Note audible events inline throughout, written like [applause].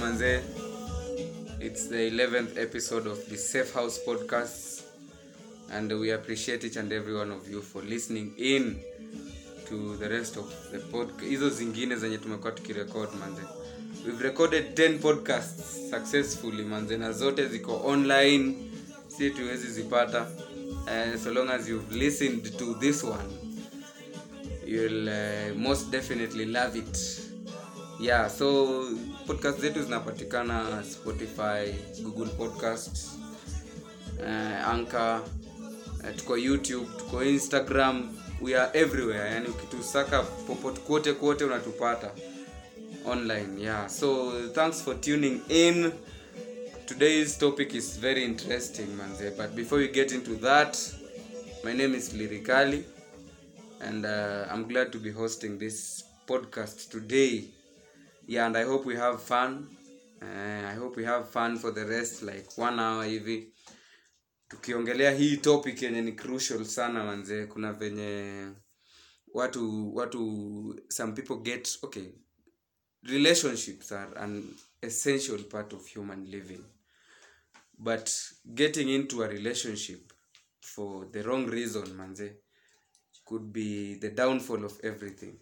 manze. It's the 11th episode of the Safe House podcast, and we appreciate each and every one of you for listening in to the rest of the podcast. Hizo zingine zenye tumekuwa tukirecord manze. We've recorded 10 podcasts successfully manze, na zote ziko online, si tuwezi zipata. Uh, so long as you've listened to this one, you'll uh, most definitely love it yeah so podcast zetu zinapatikana spotify google podcast uh, anchor uh, tuko youtube tuko instagram we are everywhere. Yani ukitusaka popote kwote kwote unatupata online yeah. So thanks for tuning in. Today's topic is very interesting manze. But before we get into that my name is lirikali and uh, i'm glad to be hosting this podcast today yeah and i hope we have fun. Uh, i hope we have fun for the rest like one hour hivi. Tukiongelea hii topic yenye ni crucial sana manze kuna venye watu watu some people get okay relationships are an essential part of human living. But getting into a relationship for the wrong reason manze could be the downfall of everything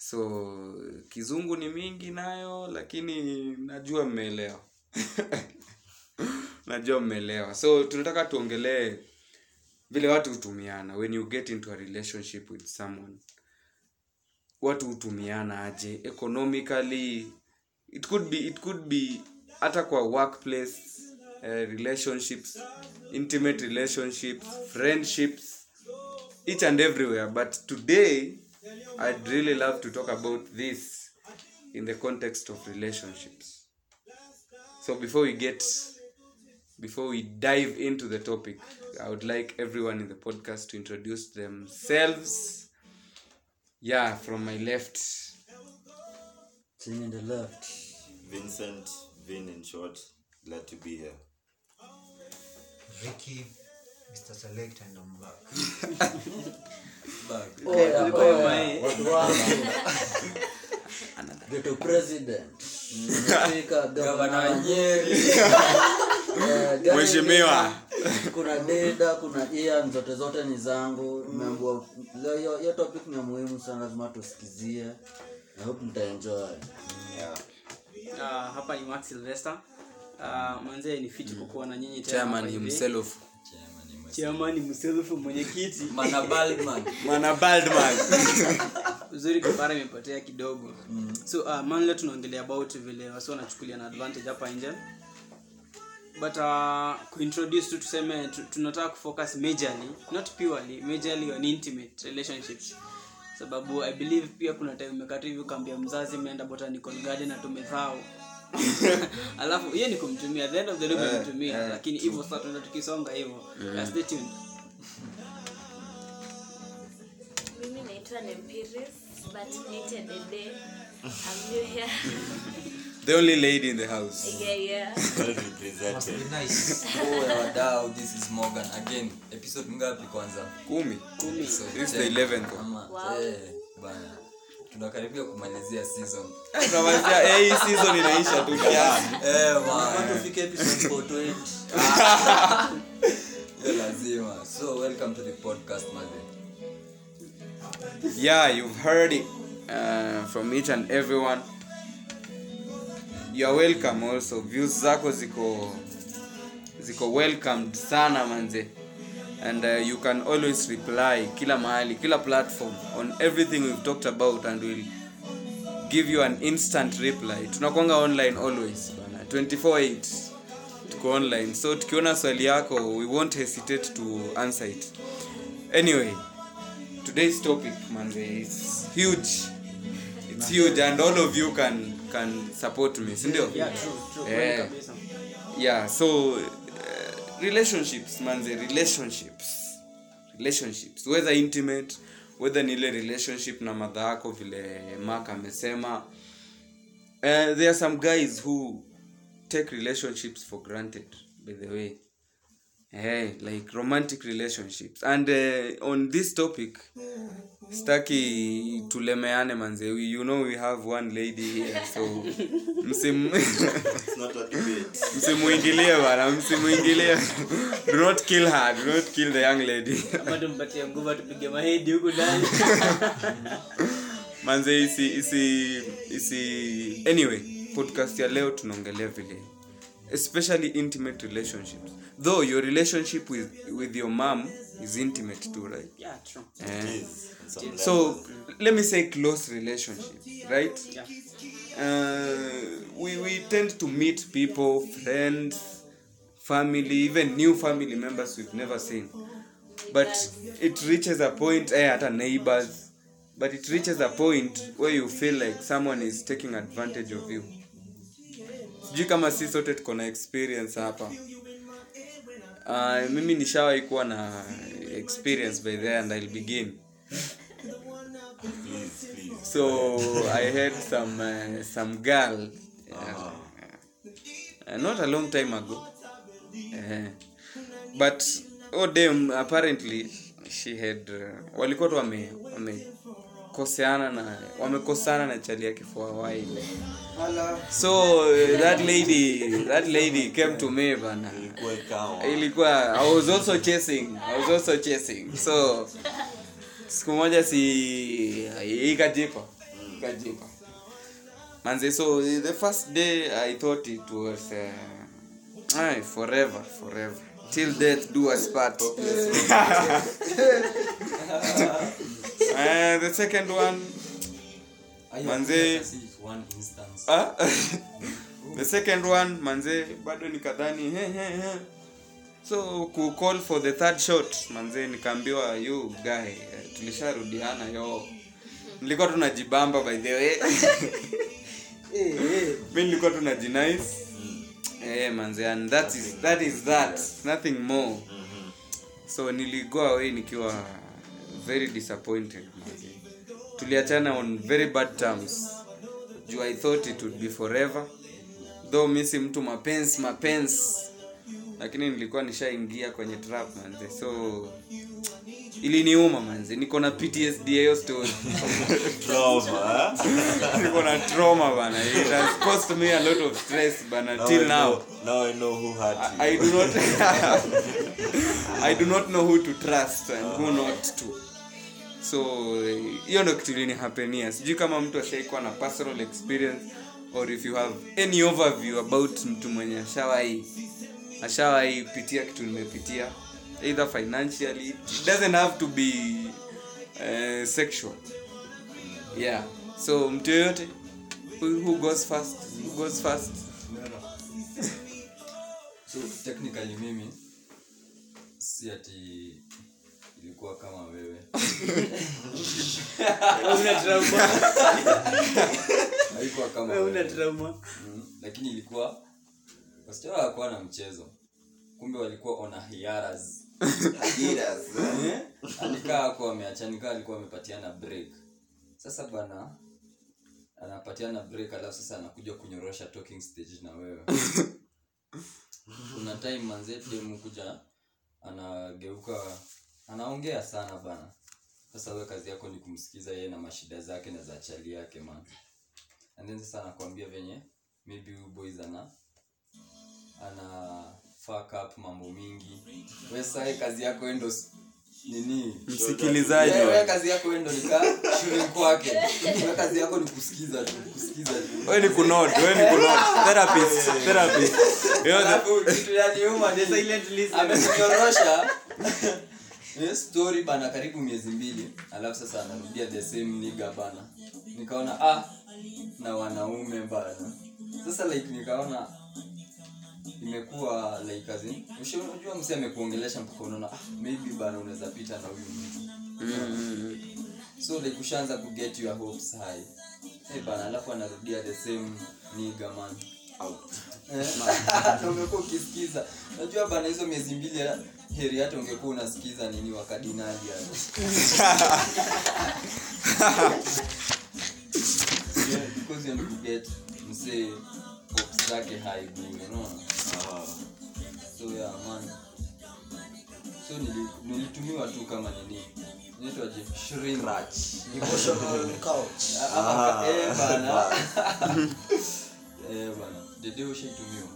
so kizungu ni mingi nayo lakini najua mmeelewa [laughs] najua mmeelewa so tunataka tuongelee vile watu hutumiana. When you get into a relationship with someone watu hutumiana aje? Economically it could be it could be hata kwa workplace uh, relationships intimate relationships friendships each and everywhere. But today i'd really love to talk about this in the context of relationships so before we get before we dive into the topic i would like everyone in the podcast to introduce themselves yeah from my left Sing in the left. Vincent, Vin in short, glad to be here. Ricky, Mr. Select, and I'm back. back. Oh, yeah, oya, watu wangu. Ghetto president. Speaker, governor. Nyeri. Uh, Mheshimiwa. ingine? kuna deda kuna ian zote zote ni zangu imeambua leo hiyo- topic ni ya muhimu sana lazima tusikizie i hope mtaenjoy uh, hapa ni Max silvester uh, manzee ni fiti kukuwa na nyinyi tena chairman himself chairman himself mwenyekiti. Mana baldman. [laughs] Mana baldman. [laughs] Uzuri kipara imepotea kidogo. Mm. so uh, man leo tunaongelea about vile wasi wanachukulia na advantage hapa nje. But uh, kuintroduce tu tuseme tu, tunataka kufocus majorly not purely majorly on intimate relationships. Sababu i believe pia kuna time umekata hivi ukaambia mzazi meenda botanical garden na tumethao [laughs] alafu hiyo ni kumtumia the end of the day yeah, kumtumia yeah, lakini hivyo sasa tunaenda tukisonga hivyo yeah. stay tuned mimi naitwa nempiris but nite dede I'm new here. [laughs] the only lady in the house yeah, yeah. [laughs] Must be nice. Oh, wadau this is morgan again episode ngapi kwanza kumi Episode This is the 10. 11th. Ama, Wow. eh, bana tunakaribia kumalizia season. Tunamalizia eh, hii season inaisha tu kiasi. Eh, man. tufike episode 420. Hiyo [laughs] lazima. So welcome to the podcast maze yeah you've heard it uh, from each and everyone you are welcome also. Views zako ziko ziko welcomed sana manze and uh, you can always reply kila mahali kila platform on everything we've talked about and we'll give you an instant reply. Tunakwanga online always bana. 24/8 tuko online. So tukiona swali yako we won't hesitate to answer it. Anyway today's topic manze is huge. It's huge and all of you can can support me sindio yeah true true. Yeah. yeah so relationships manze relationships. Relationships. Whether intimate whether ni ile relationship na madha yako vile mak amesema. Uh, there are some guys who take relationships for granted by the way. Hey, like romantic relationships. And uh, on this topic staki tulemeane manze. We- you know we have one lady here so msim It's not a debate. msimuingilie bana msimuingilie. Do not kill her do not kill the young lady. Manze isi isi isi anyway podcast ya leo tunaongelea vile especially intimate relationships. Though your relationship with with your mom is intimate too right? Yeah true. Eh. So let me say close relationship right? Yeah uh, we, we tend to meet people friends family even new family members we've never seen. But it reaches a point eh, at a neighbors but it reaches a point where you feel like someone is taking advantage of you. Sijui kama si sote tuko na experience hapa. Uh, mimi nishawahi kuwa na experience by there and i'll begin Please, please. so i had some uh, some girl uh, uh, not a long time ago. Uh, but oh damn apparently she had uh, walikuwa tu wame wamekoseana na wamekosana na chali yake for a while. So uh, that lady that lady came to me bana. Ilikuwa i was also chasing i was also chasing. So siku moja si ikajipa ikajipa manze so the first day i thought it was uh, ay, forever forever. Till death do us part. Uh, [laughs] the second one Manze. Ah, [laughs] the second one manze bado nikadhani he, he, he. So ku call for the third shot manzee nikaambiwa you guy eh, tulisharudiana yo. Nilikuwa tunajibamba by the way. [laughs] Mi nilikuwa tunajinice eh manze and that is that is that. Nothing more. So niligo away nikiwa very disappointed tuliachana on very bad terms. Juu i thought it would be forever. Though mi si mtu mapensi mapensi lakini nilikuwa nishaingia kwenye trap manze. So iliniuma manze. Niko na ptsd hiyo story. [laughs] Trauma, eh? [laughs] niko na trauma bana. It has caused me a lot of stress bana Now till I now. know- now I know who hurt you. I do not [laughs] I do not know who to trust and who not to. So hiyo ndo kitu ilinihapenia sijui kama mtu ashaikuwa na personal experience or if you have any overview about mtu mwenye ashawai ashawai pitia kitu nimepitia either financially it doesn't have to be uh, sexual. Yeah. So mtu yoyote who, who goes first who goes first? So technically mimi si ati ilikuwa kama wewe. Una trauma? Haikuwa kama una wewe. trauma. Mm, lakini ilikuwa wasichana wakuwa na mchezo. Kumbe walikuwa on a hiaras [laughs] Eh? alikaa ako ameachanika alikuwa amepatiana break. Sasa bana anapatiana break alafu sasa anakuja kunyorosha talking stage na wewe. [laughs] Kuna time manze demu kuja anageuka anaongea sana bana sasa we kazi yako ni kumsikiza yeye na mashida zake na za chali yake man. And then sasa anakuambia venye maybe you boys ana ana fuck up mambo mingi. Wesae kazi yako endo nini? Msikilizaji. Yeah, we kazi yako endo nika shule kwake. We kazi yako ni kusikiza tu kusikiza tu. We ni kunot we ni kunot therapist therapist. Kitu ya nyuma ni silent listener. ni story bana karibu miezi mbili. Alafu sasa anarudia the same niga bana. Nikaona ah na wanaume bana. Sasa like nikaona imekuwa like as in unajua mse amekuongelesha mpaka unaona ah, maybe bana unaweza pita na huyu mtu. So like ushaanza kuget your hopes high. Hey bana alafu anarudia the same nigga man. Out. Na [laughs] [laughs] umekuwa ukisikiza. Najua bana hizo miezi mbili ya- heri hata ungekuwa unasikiza nini wakadinali [laughs] yeah, because you get msee hopes zake high unaona? So yeah man. So nilitumiwa tu kama nini? Naitwaje shrink emotional [laughs] couch. Ah, ama ka- eh, bana. [laughs] [laughs] Eh bana. Dede ushaitumiwa?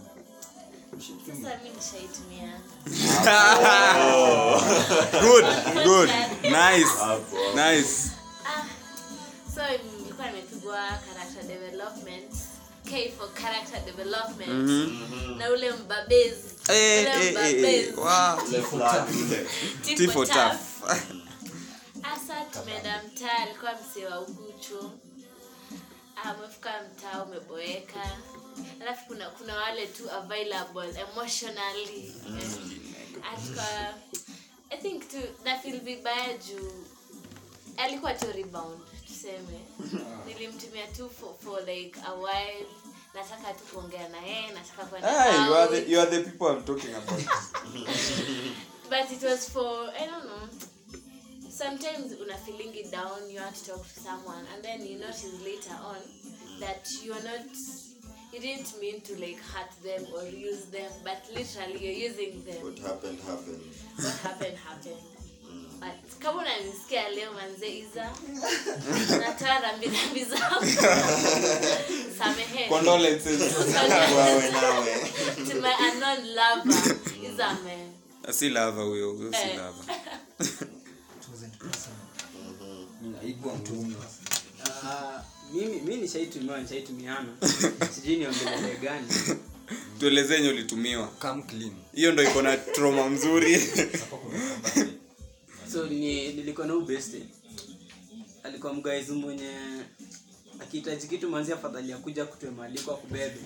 Good good. Nice. Nice. Ah, so nilikuwa nimepigwa character development K for character development. Na ule mbabezi Eh, eh, eh, eh, wow. Asa tumeenda mtaa, alikuwa msee wa Uguchu. Ah, mtaa umeboeka, alafu kuna kuna wale tu available emotionally. Eh, Alikuwa I think tu nafil vibaya juu alikuwa tu rebound tuseme. Nilimtumia tu for, for like a while. Nataka tu kuongea na yeye, nataka kwenda Hey, you are the you are the people I'm talking about. [laughs] but it was for i don't know sometimes una feeling down you want to talk to someone and then you notice later on that you're not you didn't mean to like hurt them or use them but literally you're using them What happened happened. what happened happened kama unanisikia leo manze iza nataa lava huyo huyo si Eh. lava [laughs] It wasn't personal. haikuwa ngumu. Ah, mimi mi nishaitumiwa nishaitumiana [laughs] sijui niongelele gani. Tueleze ulitumiwa. Hiyo ndo iko na troma mzuri so ni nilikuwa na ubeste alikuwa mgaizi mwenye akihitaji kitu manzi afadhali akuja kutwe maaliko akubebe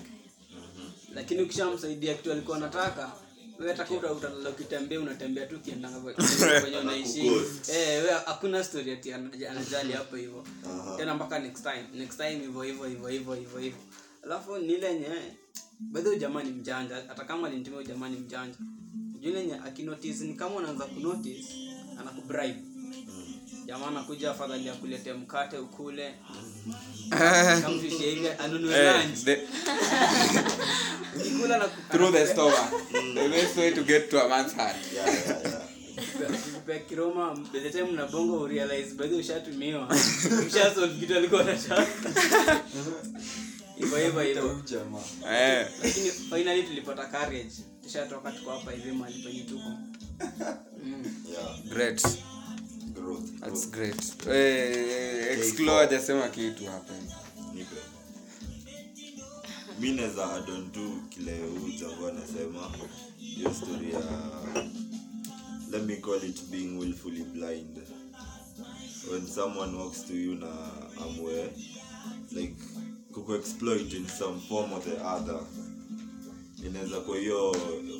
lakini ukishamsaidia kitu alikuwa anataka wewe taka uta- utalala ukitembea unatembea tu ukiendanga [laughs] kwe- kwenye unaishi. Eh wewe hakuna story ati anajali hapo tena mpaka next time next time hivyo hivyo hivyo hivyo hivyo hivyo alafu bedhi jamani mjanja. Hata kama jamani mjanja. Akinotice ni kama unaanza kunotice anakubribe jamaa anakuja afadhali ya kuletea mkate ukule. Anunue Eh, lunch. ukikula na through the stomach the best way to get to a man's heart. Yeah, yeah, yeah. kupea kiroma by the time unabonga urealize by the ushatumiwa ushasolve kitu alikuwa anataka hivyo hivyo hivyo. Huyu jamaa. Eh. Lakini finally tulipata courage. Tushatoka tuko hapa hivi mahali penye tuko. Great. Growth. that's growth. great. Eh explore hajasema kitu hapa mi naweza adon tu kile jangu anasema hiyo story ya let me call it being willfully blind. When someone walks to you na amwe like kukuexploit in some form or the other. Inaweza kuwa hiyo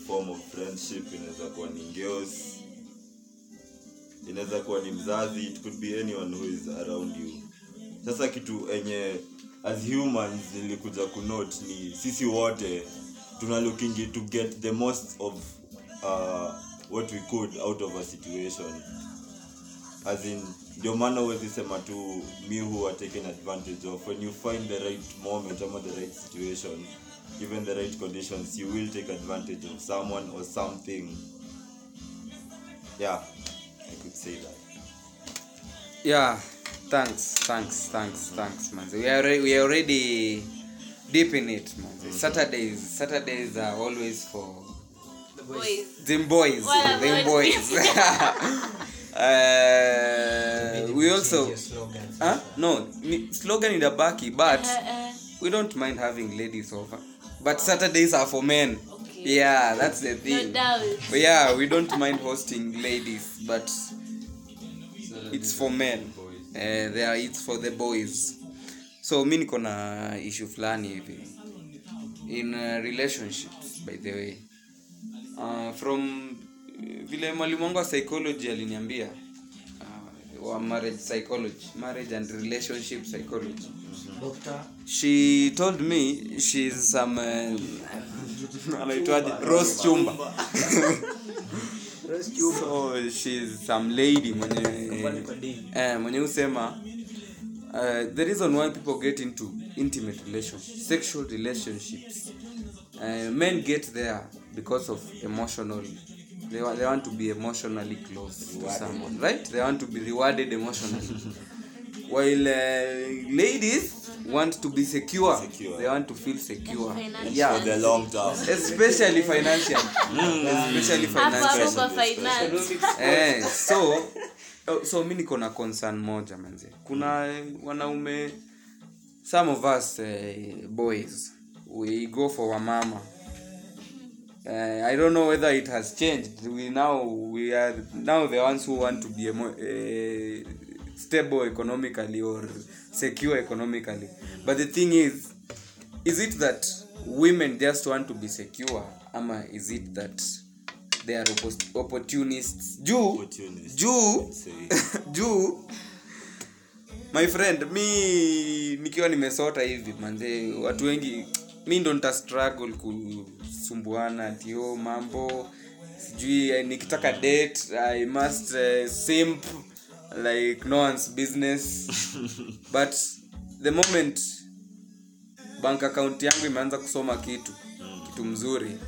form of friendship inaweza kuwa ni inaweza kuwa ni mzazi it could be anyone who is around you. Sasa kitu enye as humans nilikuja kunote ni sisi wote tuna looking to get the most of uh, what we could out of a situation. as in ndio maana huwezi sema tu me who are taken advantage of when you find the right moment ama the right situation given the right conditions you will take advantage of someone or something. Yeah say that yeah thanks thanks thanks thanks manze we are, we are already deep in it manze saturdays saturdays are always for the Boys. them boys well, them boys. [laughs] boys [laughs] uh, we also huh? no slogan in the baki but Uh, uh, we don't mind having ladies over but saturdays are for men Okay. yeah that's the thing no doubt. But yeah we don't mind hosting ladies but it's for men. Uh, they are, it's for the boys. So mi niko na issue fulani hivi. In uh, relationships by the way. Uh, from vile mwalimu wangu wa psychology aliniambia uh, wa marriage psychology marriage and relationship psychology. Doctor, she told me she's some um, [laughs] anaitwaje? Rose chumba [laughs] so she's some lady mwenye eh, mwenye husema uh, the reason why people get into intimate relationships sexual relationships uh, men get there because of emotional they, wa- they want to be emotionally close to someone right? They want to be rewarded emotionally. [laughs] While uh, ladies want to be secure. Secure. they want to feel secure. Financial. yeah. For the long term. Especially financial especially hapo hapo financial finance. Eh, so oh, so mi niko na concern moja manze. Kuna eh, wanaume some of us uh, boys we go for wamama uh, i don't know whether it has changed. We now we are now the ones who want to be a, uh, stable economically or secure economically. But the thing is is it that women just want to be secure? Ama is it that they are opportunists? Juu juu [laughs] juu. My friend mi nikiwa nimesota hivi manze watu wengi mi ndo nita struggle kusumbuana atio mambo sijui eh, nikitaka date i must uh, simp like no one's business [laughs] but the moment bank account yangu imeanza kusoma kitu mm. kitu mzuri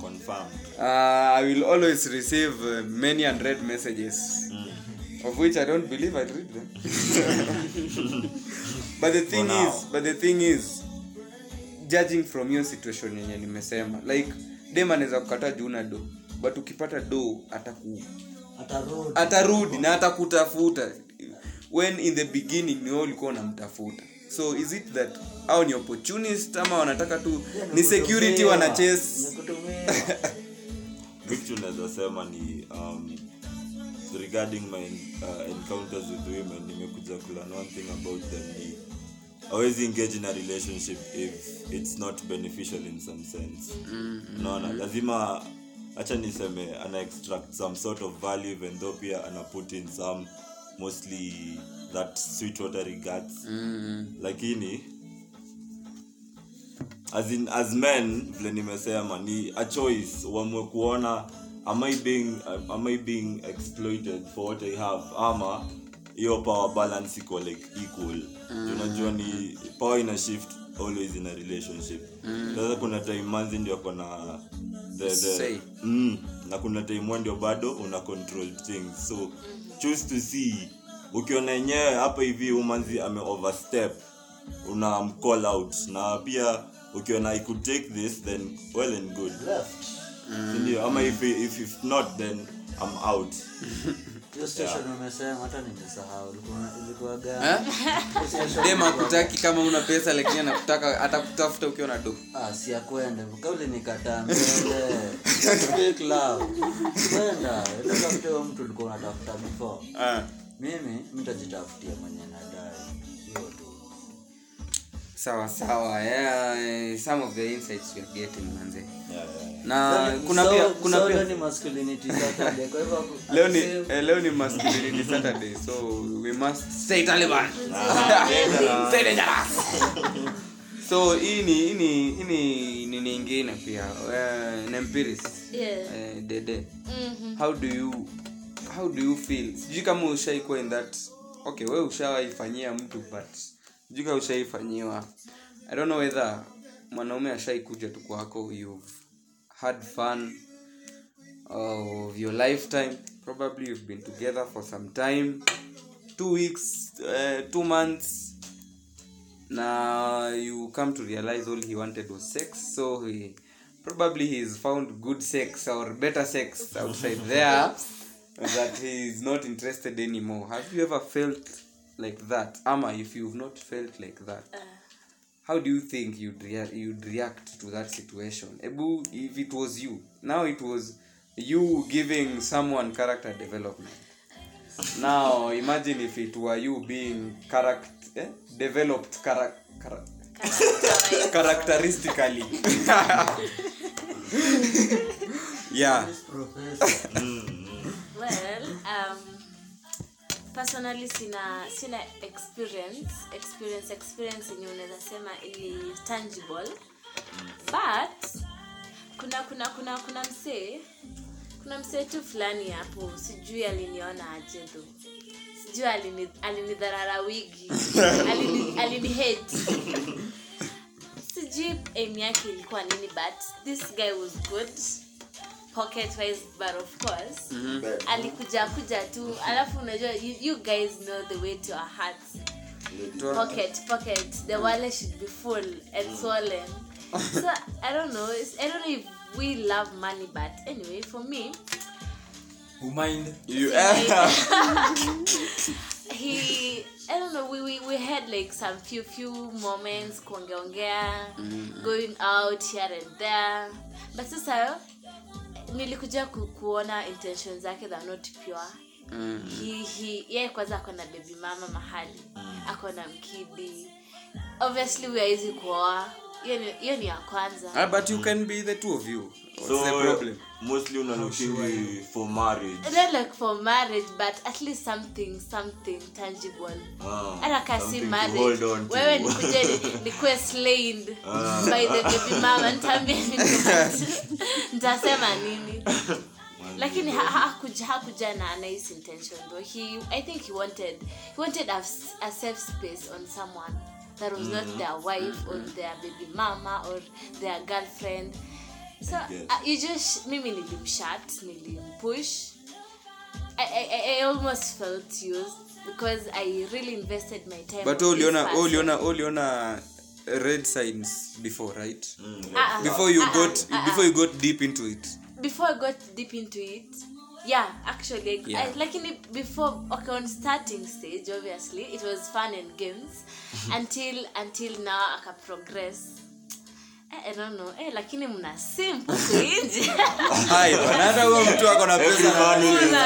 confirm uh, I will always receive uh, many unread messages, mm. of which I don't believe I read them. [laughs] but the thing is, but the thing is, judging from your situation yenye nimesema, like dem anaweza kukataa juu na do, but ukipata do ataku atarudi. Atarudi na atakutafuta. When in the beginning ni wewe ulikuwa unamtafuta. So is it that au ni opportunist ama wanataka tu ni security wanachase? Chase [laughs] vitu naweza sema ni um, regarding my uh, encounters with women nimekuja kulearn one thing about them. Ni always engage in a relationship if it's not beneficial in some sense. Mm -hmm. unaona lazima hacha niseme ana extract some sort of value even though pia ana put in some mostly that sweet watery guts lakini as in as men vile nimesema ni a choice. Uamue kuona am I being am I being exploited for what I have? Ama hiyo power balance iko like equal. Mm. tunajua ni power ina shift always in a relationship. Sasa kuna time manzi ndio the, the, mm, na kuna time ndio bado una control things. So choose to see. Ukiona yenyewe hapa hivi umanzi ame overstep una mcall out. Na pia ukiona i could take this then well and good. Left. sindio ama if, if, if not then i'm out [laughs] Eh? dem akutaki kama una pesa lakini anakutaka atakutafuta ukiwa na do Ah, kauli mtu ulikuwa unatafuta before. Mimi mtajitafutia sawa sawa. yeah, some of the insights you are getting manze. Yeah, yeah. na so, kuna pia solo- kuna pia pia ni masculinity Saturday, kwa hivyo [laughs] leo ni eh, leo ni masculinity saturday so we must say taliban. [laughs] [laughs] The dangerous. So hii ni hii ni hii ni nyingine pia uh, nempiris. Yeah. uh, dede. Mhm. how do you how do you feel? Sijui kama ushaikuwa in that okay we ushawaifanyia mtu but sijui ushaifanyiwa. I don't know whether mwanaume ashaikuja tu kwako you've had fun of your lifetime. Probably you've been together for some time. Two weeks uh, two months. Na you come to realize all he wanted was sex so he probably he's found good sex or better sex outside there [laughs] that he's not interested anymore. Have you ever felt like that. Ama if you've not felt like that uh, how do you think you'd, rea- you'd react to that situation? Ebu if it was you. Now it was you giving someone character development. Now imagine if it were you being character eh? developed chara- chara- characteristically. [laughs] Yeah. [laughs] Well um, personally sina sina experience experience experience yenye unaweza sema ili tangible. But kuna kuna kuna kuna msee kuna msee tu fulani hapo sijui aliniona aje tu sijui alini- alinidharara wigi [laughs] alini, alini hate. Sijui aim yake ilikuwa nini but this guy was good pocket wise but of course mm -hmm. alikuja kuja tu. Alafu unajua you, you guys know the way to our hearts. Pocket pocket. The wallet should be full and swollen. [laughs] So i don't know it's, i don't know if we love money but anyway for me who mind? You. [laughs] [laughs] he I don't know we, we, we had like some few few moments kuongeongea going out here and there. But sasa nilikuja ku, kuona intention zake that not pure. He, he, yeye kwanza ako na baby mama mahali. Ako na mkidi obviously we awezi kuoa hiyo ni- ya kwanza. Ah, but you can be the two of you. What's so the problem? mostly una looking sure. for marriage. Not like for marriage but at least something something tangible. Ah, hata kasi something to marriage. hold on to. wewe nikuje ni- nikuwe slain by the baby mama. Nitaambia nini [laughs] nitasema nini? Lakini ha- ha- hakuja hakuja na na his intention though. He i think he wanted he wanted a, a safe space on someone that was not their wife or their baby mama or their girlfriend so uh, you just mimi nilimshat nilimpush I, I, I- I almost felt used because I really invested my time. but on this uliona all uliona uliona red signs before right Mm, yeah. uh-uh. before you uh-uh. got uh-uh. before you got deep into it before I got deep into it, yeah, actually, Yeah. I, like in before, okay, on starting stage, obviously, it was fun and games until until now I can progress. Eh, I don't know. Eh, lakini mna [laughs] hata huyo mtu ako na pesa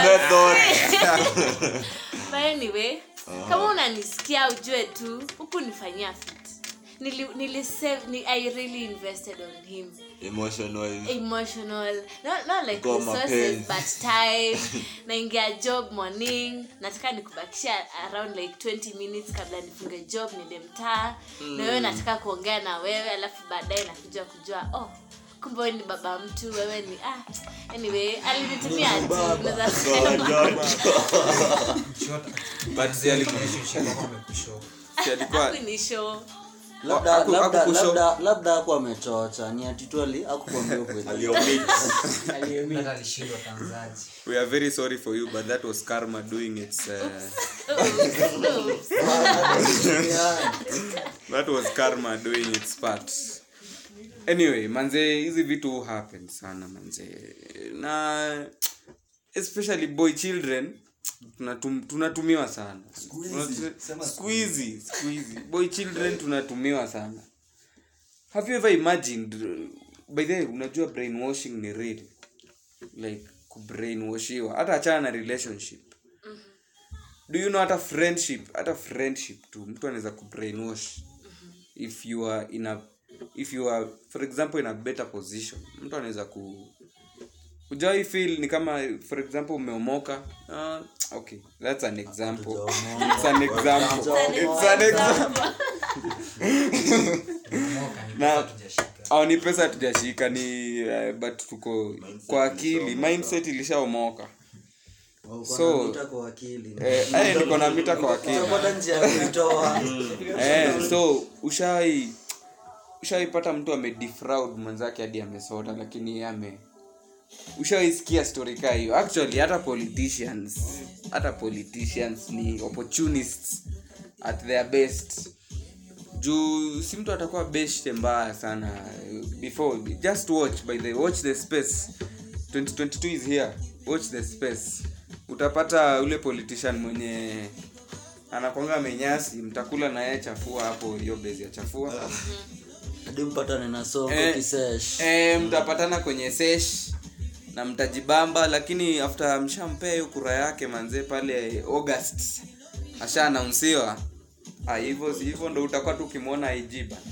method kama unanisikia ujue tu huku nifanyia fit. Nili, nili save, ni, I really invested on him. emotional. Emotional. Not, not like resources but time. [laughs] Naingia job morning. Nataka nikubakisha around like 20 minutes kabla nifunge job niende mtaa. Na wewe nataka kuongea na wewe alafu baadaye nakuja kujua oh kumbe ni baba mtu wewe ni ah anyway alinitumia tu [laughs] alikuwa labda hapo labda labda labda amechocha. Ni atitwali akukwambia aliomit. [laughs] Hata alishindwa tanzaji we are very sorry for you but that was karma doing its uh, that was karma doing its part. Anyway manze hizi vitu happen sana manze. Na especially boy children tunatum, tunatumiwa sana. Squeezy, siku hizi siku hizi boy children tunatumiwa sana. Have you ever imagined by the way unajua brainwashing ni real. Like kubrainwashiwa. Hata achana na relationship. Do you know hata friendship hata friendship tu mtu anaweza kubrainwash. If you are in a if you are for example in a better position mtu anaweza ku ujawai feel ni kama for example umeomoka? Uh, okay that's an example. It's an example. It's an example. na au ni pesa tujashika ni uh, but tuko kwa akili. mindset ilishaomoka. So- na mita kwa eh, eh, niko na mita kwa akili. Eh, so ushai ushaipata mtu amedefraud mwenzake hadi amesota lakini yeye ame ushaisikia story kaa hiyo? Actually hata politicians hata politicians ni opportunists at their best. Juu si mtu atakuwa best mbaya sana. Before just watch by the watch the space. 2022 is here. Watch the space. Utapata ule politician mwenye anakwanga menyasi mtakula na yeye chafua hapo hiyo bezi ya chafua. Hadi mpatane na soko Eh, kisesh. eh, mtapatana kwenye sesh na mtajibamba lakini after mshampea hiyo kura yake manze pale august. Ashaanaunsiwa Ah, hivyo hivyo ndo utakuwa tu ukimwona ig bana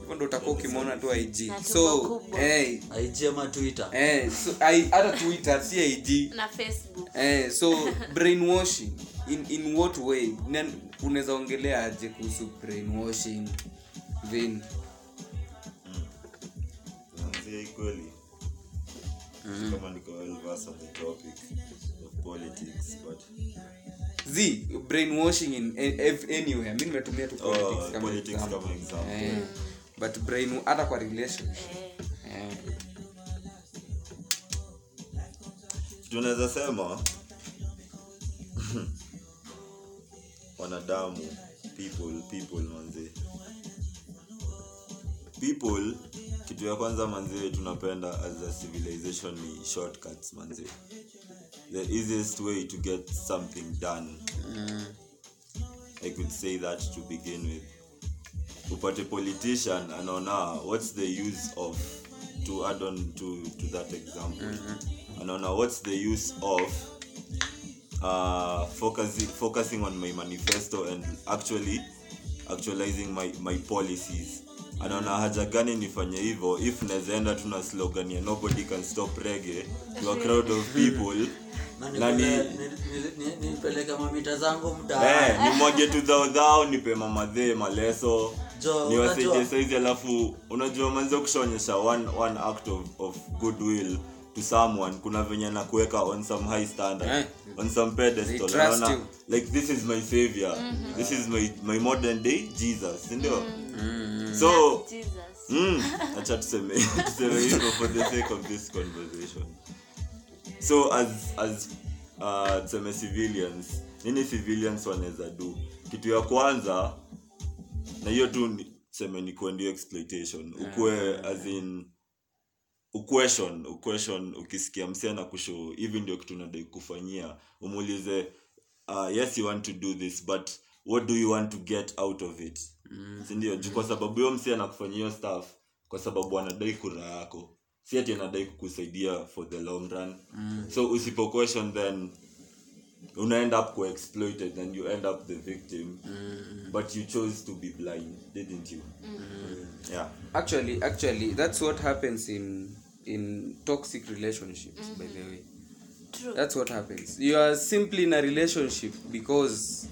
hivyo ndo utakuwa ukimwona tu ig so eh, IG ama twitter? Eh, so I- hata twitter si ig na facebook. Eh, so [laughs] brainwashing. In, in what way? Nen- unaweza ongelea aje kuhusu brainwashing? Vin. Mm. kweli kama niko well versed the topic of politics but z brainwashing in anywhere. Mi nimetumia tu oh, kama politics example. kama example but brain hata kwa relationship eh, tunaweza sema [laughs] wanadamu people people manze people kitu ya kwanza manze tunapenda as a civilization ni shortcuts manze the easiest way to get something done. I could say that to begin with. Upate politician anaona what's the use of to add on to, to that example? Anaona what's the use of uh, focusing, focusing on my manifesto and actually actualizing my, my policies anaona haja gani nifanye hivyo? If nawezaenda tu na slogan ya nobody can stop reggae. To a crowd of people. Nani? nipeleka mamita zangu eh, ni nimwage tu dhaodhao nipe mamadhee maleso. Ni niwasaidie saizi alafu unajua manzi kushaonyesha one, one act of, of goodwill to someone. Kuna venye na kuweka on some high standard yeah. on some pedestal. You. like this is my savior. Mm-hmm. this is my, my modern day jesus sindio so jesus. mm, acha tuseme [laughs] tuseme hivyo for the sake of this conversation. So as as uh, tuseme civilians nini civilians wanaweza do? Kitu ya kwanza na hiyo tu ni- tuseme ni kuendio exploitation. Ukue as in uquestion uquestion ukisikia msee na kusho hivi ndio kitu nadai kufanyia. Umuulize uh, yes you want to do this but what do you want to get out of it mm. sindio juu kwa sababu hiyo msi anakufanyia hiyo staff kwa sababu anadai kura yako. Si ati anadai kukusaidia for the long run. Mm. so usipo question then una end up co-exploited and you end up the victim. Mm. but you chose to be blind didn't you? Yeah. Actually actually that's what happens in in toxic relationships by the way. True. that's what happens. You are simply in a relationship because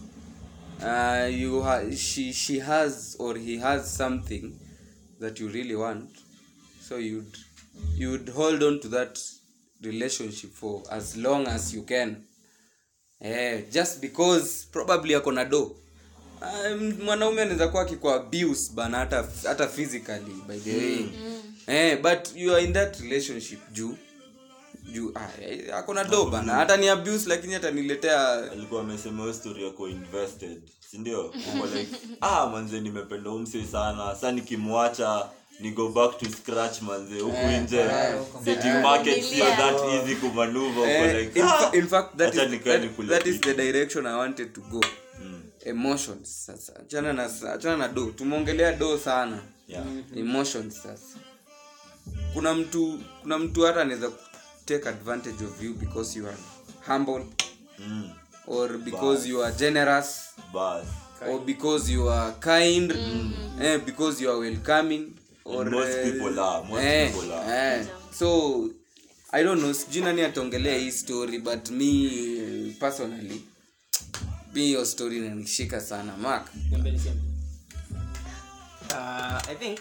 uh, you ha- she she has or he has something that you really want. So you'd you'd hold on to that relationship for as long as you can. Eh, just because probably ako na do. Um, mwanaume anaweza kuwa akikuwa abuse bana hata hata physically by the way. Mm. eh, but you are in that relationship juu juu ah, eh, ako na do bana hata ni abuse lakini ataniletea alikuwa amesema story yako invested si ndio? Uko like [laughs] ah manze nimependa umse sana. Sasa nikimwacha ni go back to scratch manze huku nje. dating market sio that easy kumanuva uko Eh, like in, ah, in fact that is, that, that is the direction i wanted to go. Emotions sasa. Achana na achana na do. Tumeongelea do sana. Yeah. emotions sasa. Kuna mtu kuna mtu hata anaweza take advantage of you because you are humble Mm, or because you are generous bas or because you are kind mm. eh, because you are welcoming or most uh, people are, most eh, people are. eh. so i don't know sijui nani ataongelea hii story but me eh, personally mi hiyo story inanishika sana mark Uh, i think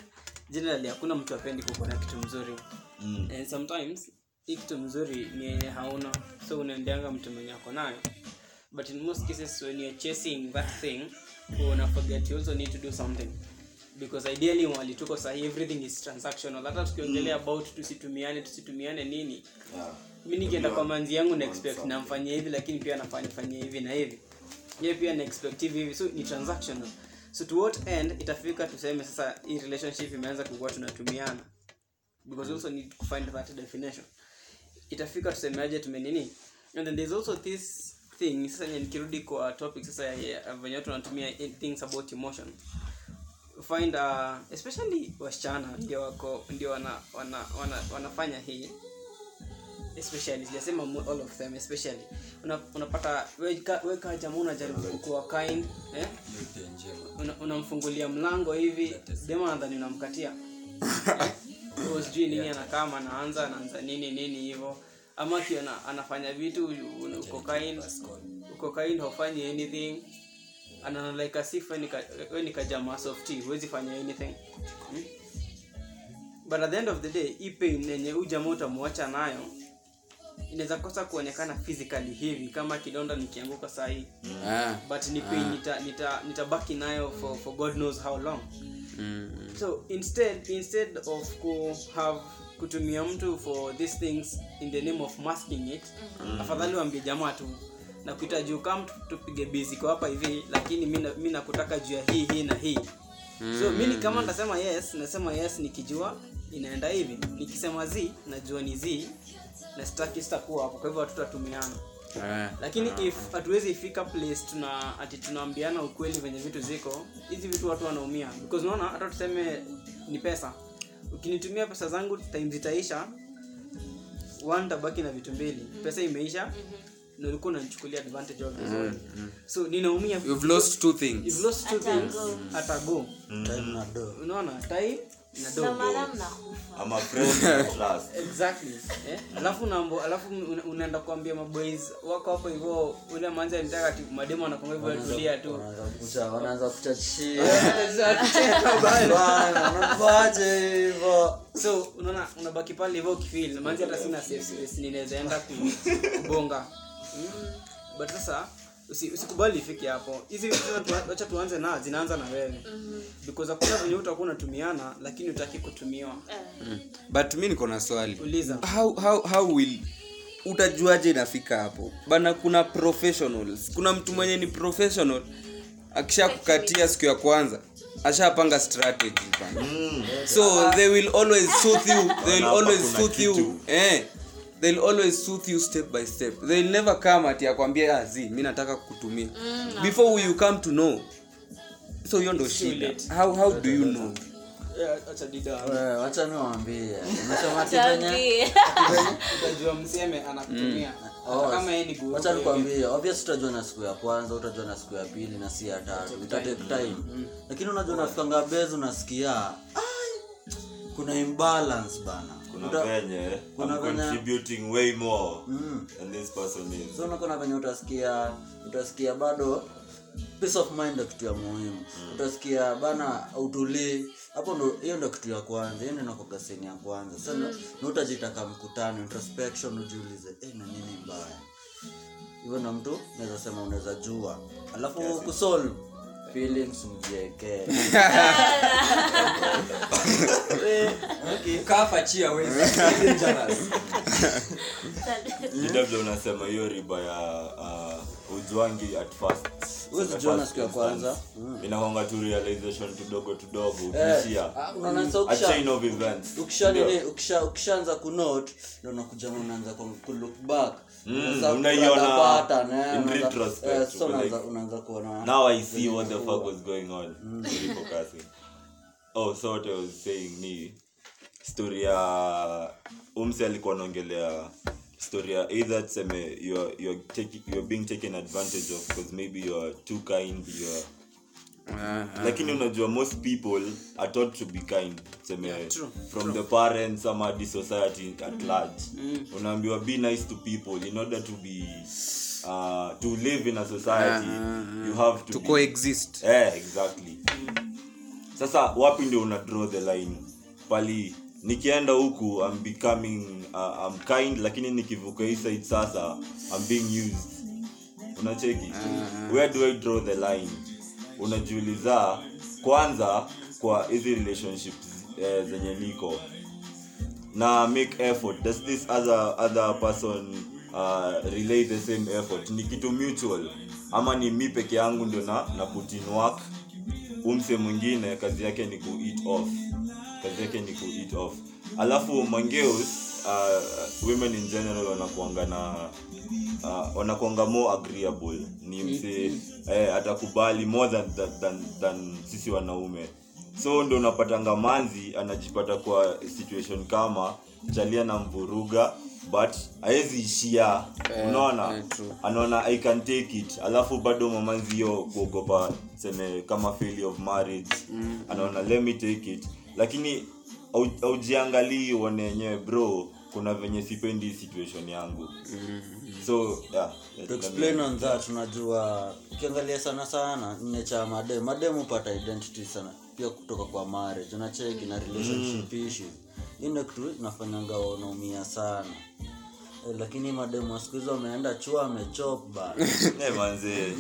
generally hakuna mtu apendi kukuona kitu mzuri Mm. and sometimes hii kitu mzuri ni yenye hauna so unaendeanga mtu mwenye ako nayo. But in most cases when you're chasing that thing una forget you also need to do something. Because ideally wali tuko sahi everything is transactional. Hata tukiongelea about tusitumiane tusitumiane nini? Yeah. mi nikienda kwa manzi yangu na expect namfanyia hivi lakini pia nafanyafanyia hivi na hivi. Ye pia na expect hivi hivi so ni transactional. So to what end itafika tuseme sasa hii relationship imeanza kukuwa tunatumiana. Because also need to find that definition itafika tusemeaje tumenini and then there's also this thing sasa nikirudi kwa topic sasa ya- venye watu wanatumia things about emotion. Find uh, especially wasichana ndio wako ndio wana, wana, wana, wanafanya hii. Especially sijasema all of them especially. Una- unapata weka weka jamaa unajaribu kuwa kind eh? unamfungulia Una- mlango hivi dema nadhani unamkatia [laughs] Huyo sijui nini anakaa anaanza anaanza nini nini hivyo. Ama kiona anafanya vitu uko kind. haufanyi anything. Anaona like we ni kajamaa softy huwezi fanya anything. Hmm? but at the end of the day hii pain yenye huu jamaa utamwacha nayo inaweza kosa kuonekana physically hivi kama kidonda nikianguka sahii yeah. but ni pain nita, nita, nitabaki nayo for, for god knows how long. Mm. so instead instead of ku have kutumia mtu for these things in the name of masking it afadhali waambie jamaa tu na kuita juu kama tu- tupige busy kwa hapa hivi lakini mi na- mi nakutaka juu ya hii hii na hii. So mi ni kama nitasema yes nasema yes nikijua inaenda hivi. Nikisema z najua ni z na sitaki sitakuwa hapo kwa hivyo hatutatumiana. Yeah. lakini if hatuwezi ifika place tuna ati tunaambiana ukweli venye vitu ziko hizi vitu watu wanaumia. Because unaona hata tuseme ni pesa. Ukinitumia pesa zangu time zitaisha one tabaki na vitu mbili. Pesa imeisha na ulikuwa unanichukulia advantage of this one. so ninaumia You've lost two things. You've lost two things. hata go. Time na do. Unaona time [laughs] eh? alafu nambo alafu unaenda kuambia maboys wako hapo hivyo ule manzi alitaka ti mademo anakonga hivyo atulia tu. wanaanza kucha wanaanza kuchachia Kucheka bana. bana unafaje hivyo? So unaona unabaki pale hivyo ukifil manzi hata sina ninaweza enda kubonga. Mm. but sasa usi- usikubali ifike hapo. Hizi vitu wacha tuanze na zinaanza na wewe. Because hakuna venye utakuwa unatumiana lakini utaki kutumiwa. Eh. but mi niko na swali. Uliza. How, how, how will utajuaje inafika hapo? Bana kuna professionals. Kuna mtu mwenye ni professional akisha kukatia siku ya kwanza ashapanga strategy bana. So they will always suit you. They will always soothe you. eh they'll always soothe you step by step. They'll never come ati akwambia ah zi mi nataka kukutumia. Before you come to know. So hiyo ndo shida. how, how do you know? Acha dida. Wacha Chambi. utajua mseme anakutumia. Oh, Hata kama yeye ni guru wacha nikwambie obvious utajua na siku ya kwanza utajua na siku ya pili na si ya tatu. Ita take time. lakini unajua unafikanga bezi unasikia "Ai, kuna imbalance bana kuna Uta- venye kuna contributing way more Mm. than this person is. So unakuwa venye utasikia utasikia bado peace of mind ndo kitu ya muhimu. Mm. utasikia bana utulii hapo ndo hiyo ndo kitu ya kwanza hiyo ndo inakuwaga seni ya kwanza. Sasa mm. na utajitaka mkutano introspection ujiulize eh, na nini mbaya? Hivyo na mtu naweza sema unaweza jua. Alafu kusolve feelings mjiekee [laughs] wezi [laughs] unasema hiyo riba ya uh, ujwangi at first. Huwezi jua siku ya kwanza. Mm. inakwanga tu realization tudogo tudogo Eh, ukishia ah, a ukisha- chain of events. ukisha nini ukisha ukishaanza kunote ndio unakuja unaanza ku ku look back. Mm, unaiona eh, in retrospect, eh, so unaanza unaanza kuona now i see what the fuck was going on. Really focusing. oh so what i was saying ni story ya umse alikuwa anaongelea story ya either tuseme you're, you're, take, you're being taken advantage of because maybe you're too kind you're lakini unajua most people are taught to be kind seme true, from the parents ama hadi society at large. Unaambiwa be nice to people in order to be uh, to live in a society you have to to be, coexist. Eh, exactly. Sasa wapi ndio una draw the line? Pali nikienda huku I'm becoming uh, I'm kind lakini nikivuka hii side sasa I'm being used. Unacheki? Uh, where do I draw the line? Unajiuliza kwanza kwa hizi relationships eh, zenye niko na make effort. Does this other other person uh, relay the same effort? Ni kitu mutual ama ni mi peke yangu ndio na, na put in work umse mwingine kazi yake ni ku eat off kazi yake ni ku eat off. Alafu mangeos uh, women in general wanakuanga na uh, wanakuanga more agreeable. Ni mse eh, atakubali more than, than, than, than sisi wanaume. So ndo unapatanga manzi anajipata kwa situation kama chalia na mvuruga but aezi ishia. Unaona? yeah, anaona i can take it. Alafu bado mamanzi hiyo kuogopa seme kama failure of marriage. Mm. anaona let me take it lakini au- aujiangalii uone yenyewe bro kuna venye sipendi situation yangu. Mm. so yeah, to explain on that unajua ukiangalia sana sana nne cha madem madem hupata identity sana pia kutoka kwa marriage unacheki na relationship issues. Hii ndio kitu inafanyanga wanaumia sana. Eh, lakini mademu wa siku hizo wameenda chua amechop bana. [laughs] Eh,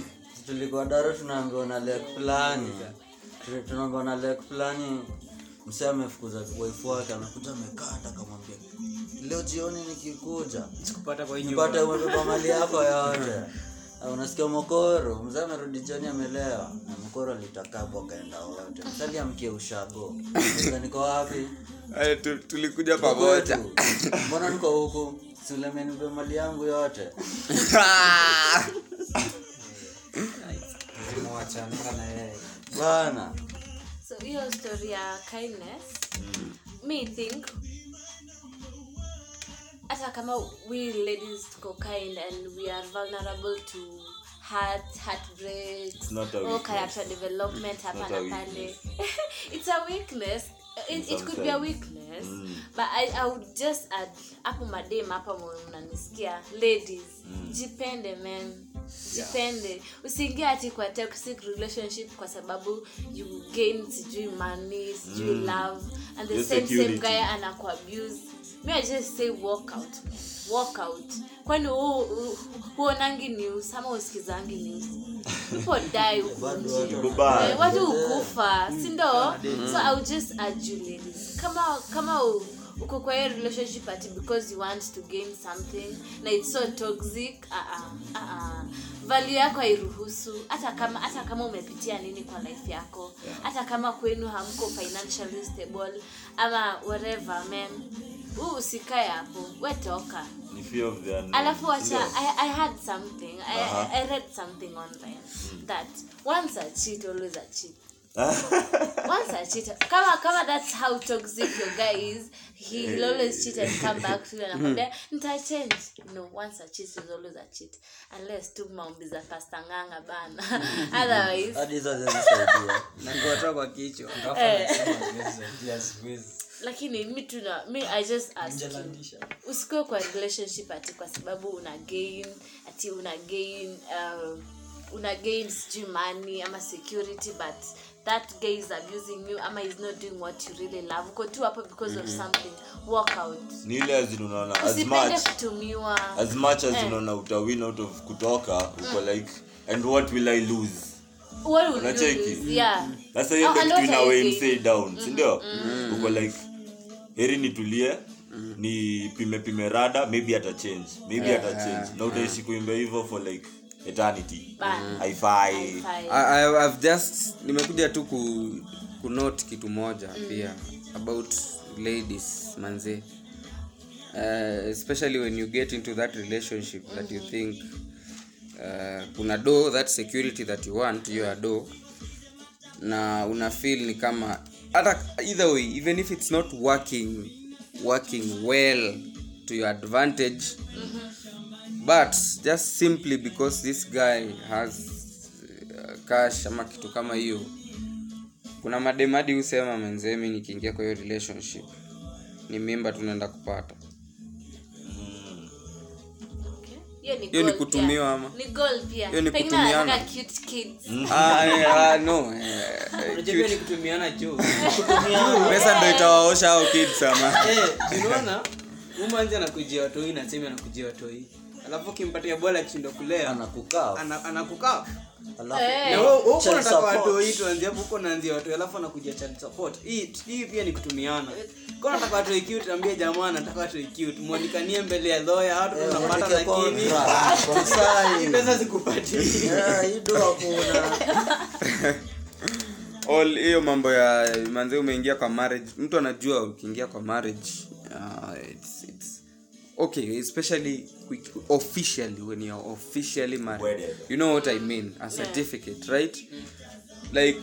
tulikuwa daro tunaambiwa na lek fulani Tuna- tunaambiwa na lek fulani msee amefukuza wife wake amekuja amekata akamwambia leo jioni nikikuja sikupata umebeba mali yako yote. [laughs] Ah, unasikia mokoro? Mzee amerudi jioni amelewa. Na mokoro alitakabwa kaenda wote. Msali amkie ushago. Sasa niko wapi? Tulikuja Niko pamoja. Mbona niko huku? Siulemenibe mali yangu yote? [laughs] Bwana so hiyo story ya kindness. Me think hata kama we ladies tuko kind and we are vulnerable to heart heartbreaks not a or weakness. character development hapa na pale. [laughs] it's a weakness it, it could be a weakness mm. but I, I would just add hapo madem hapa mnanisikia ladies jipende men jipende. Yeah. usiingie ati kwa toxic relationship kwa sababu you gain sijui money sijui love and the Your same same guy anakuabuse me i just say walk out walk out kwani hu- hu- huonangi news ama usikizangi news? People die. Eh, watu hukufa sindo so i would just adulate kama kama u- uko kwa hiyo relationship ati because you want to gain something na it's so toxic uh -uh, uh -uh. value yako hairuhusu hata kama hata kama umepitia nini kwa life yako hata kama kwenu hamko financially stable ama whatever man huu usikae hapo. Wetoka ni fear of the unknown. alafu wacha yes. I, i had something. I, Aha. I read something online that once a cheat always a cheat. [laughs] Once a cheat kama kama that's how toxic your guy is he will always cheat and come back to you and anakwambia nita change no once a cheat is always a cheat. Unless tu maombi za pasta nganga bana. [laughs] Otherwise. Hadi hizo na ngoto kwa kichwa lakini mi tuna mi i just ask you usikuwe kwa relationship ati kwa sababu una gain ati una gain uh, una gain sijui money ama security but that guy is abusing you ama is not doing what you really love uko tu hapo because mm -hmm. of something walk out ni ile as in unaona as much kutumiwa as much as Eh. unaona utawin out of kutoka uko mm. like and what will i lose what will you Unacheki? lose yeah sasa hiyo ndio kitu ina you weigh gaining? msee down si ndio uko like heri nitulie ni pime pime rada maybe ata change maybe ata change. Na utaishi kuimba hivyo for like eternity. Haifai I've just nimekuja tu ku, kunote kitu moja pia about ladies manze. Uh, especially when you get into that relationship that you think uh, kuna do that security that you want you are do na una feel ni kama hata either way even if it's not working working well to your advantage mm-hmm. but just simply because this guy has uh, cash ama kitu kama hiyo kuna mademadi husema menzemi nikiingia kwa hiyo relationship ni mimba tunaenda kupata hiyo ni kutumiwa ama? ni goal pia. Hiyo ni kutumiana. cute kids. No unajua pia ni kutumiana juu. [laughs] Pesa ndo itawaosha au kids ama? Eh, unaona? Umanzi anakujia watoi na sema anakujia watoi alafu ukimpatia bola akishindwa kulea anakukaa. ana- anakukaa. Alafu na wewe huko Child watoi tuanzie hapo huko naanzia watoi alafu anakuja child support. Hii hii pia ni kutumiana. Kwa nataka watoi cute ambie jamaa nataka watoi cute muonekanie mbele ya lawyer watu tunapata lakini contract, [laughs] pesa zikupatii hii do hakuna. [laughs] All hiyo mambo ya manzi umeingia kwa marriage. Mtu anajua ukiingia kwa marriage uh, it's, it's okay especially officially when you're officially married Wedded. you know what i mean a certificate yeah. right like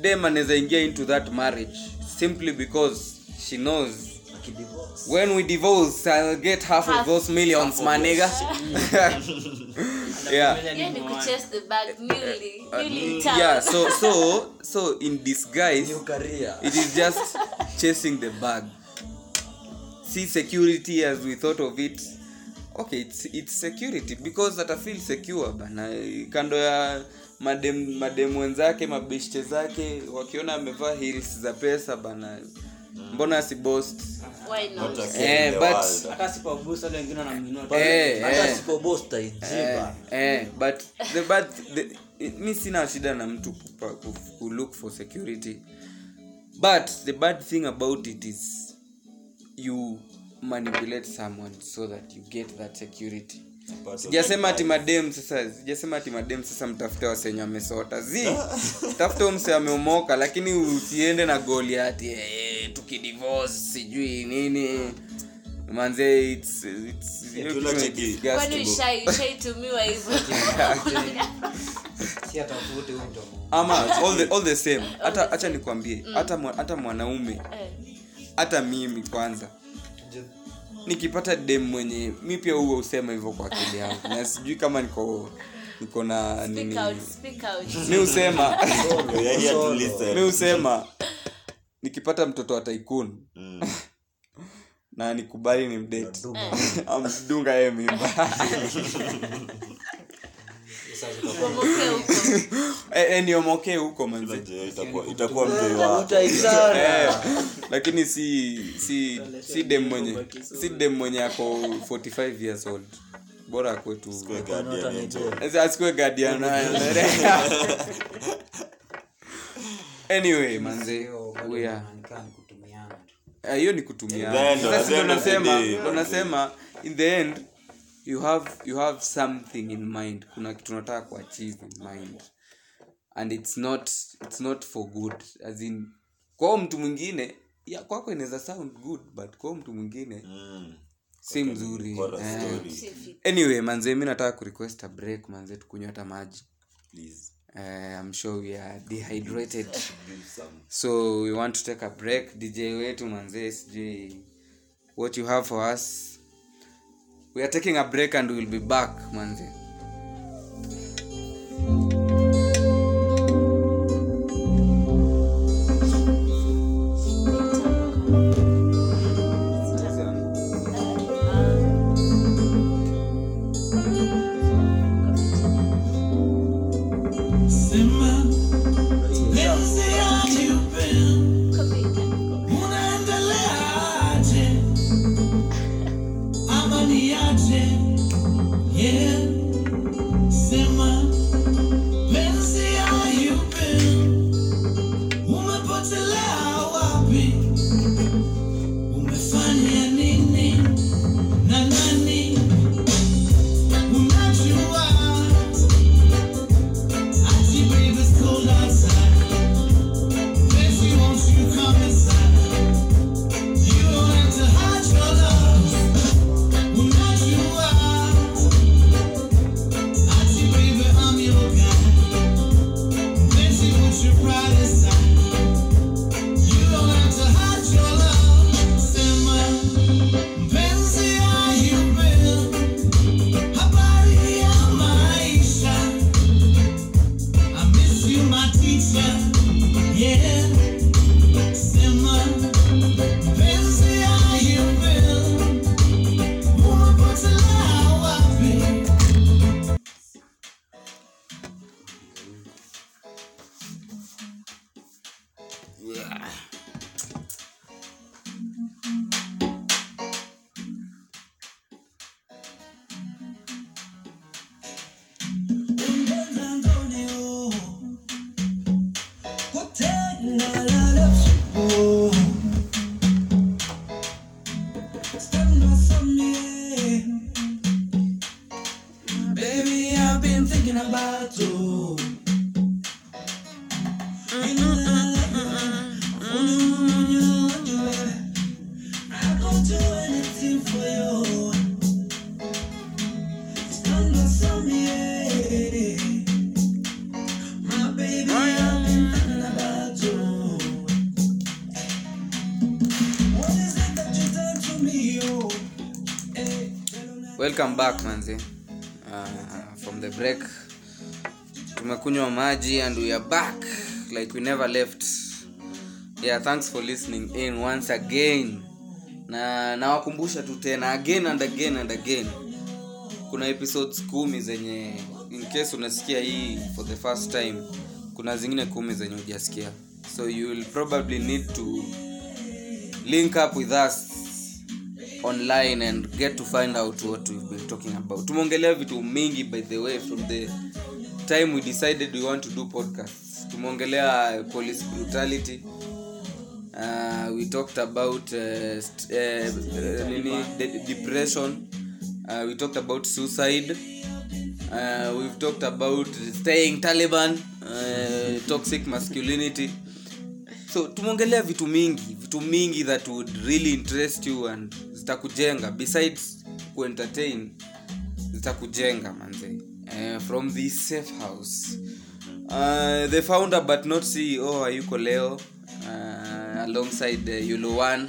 dem anaweza ingia into that marriage simply because she knows Akidivorce. when we divorce i'll get half half of those millions my nigga [laughs] yeah newly newly in town. yeah so so so in disguise New career. it is just chasing the bag see security as we thought of it. Okay it's, it's security because ata feel secure bana. Kando ya madem madem wenzake mabeshte zake wakiona amevaa heels za pesa bana mbona asibost Why not? Not a king Eh, but- Eh, hata eh. eh, but the bad the, mi sina shida na mtu kupa- ku- ku look for security. But the bad thing about it is you manipulate someone so that you get that security. Sijasema ati madem sasa sijasema ati madem sasa mtafute wasenye amesota zi [laughs] tafute umse ameumoka lakini usiende na goli ati eh, tukidivorce sijui nini. Manze it's, it's, hiyo Tula kitu ni chiki. disgusting. kwani ushai- ushaitumiwa hivyo? [laughs] Si atafute huyu ama all the, all the same hata hacha nikwambie hata hata mwanaume Eh, hata mimi kwanza nikipata dem mwenye mi pia huo usema hivyo kwa akili yangu. Na sijui kama niko niko na nini. mi usema mi usema nikipata mtoto wa taikun Mm. na nikubali ni mdeti amdunga yeye mimba niomokee huko. [laughs] Manzi mlakini itakuwa- itakuwa mtoi wako. utaitana [laughs] Eh, [laughs] lakini si si si dem mwenye si dem mwenye ako 45 years old. Bora akwe tu Kwa guardian angel. Sasa asikue guardian anyway manze Eh, hiyo ni kutumia Sasa nasema in the end you have you have something in mind. Kuna kitu nataka kuachieve in mind. And it's not it's not for good as in kwao mtu mwingine ya kwako inaweza sound good but kwao mtu mwingine Mm. si mzuri. eh. fit. anyway manze mi nataka kurequest a break manze tukunywa hata maji. Please, uh, i'm sure we are dehydrated. so we want to take a break. Dj wetu manze sijui what you have for us we are taking a break and we'll be back manze maji and we are back. Like we never left. Yeah thanks for listening in once again. Na nawakumbusha tu tena again and again and again. Kuna episodes kumi zenye in case unasikia hii for the first time kuna zingine kumi zenye hujasikia. So you will probably need to link up with us online and get to find out what we've been talking about. Tumeongelea vitu mingi by the way from the time we decided we want to do podcasts. Tumeongelea police brutality. Uh, we talked about uh, uh, uh, depression. Uh, we talked about suicide. Uh, we've talked about staying taliban uh, toxic masculinity. So tumeongelea vitu mingi vitu mingi that would really interest you and zitakujenga. Besides kuentertain zitakujenga manze uh, from the safe house. Uh, the founder but not ceo hayuko leo uh, alongside uh, yulo one.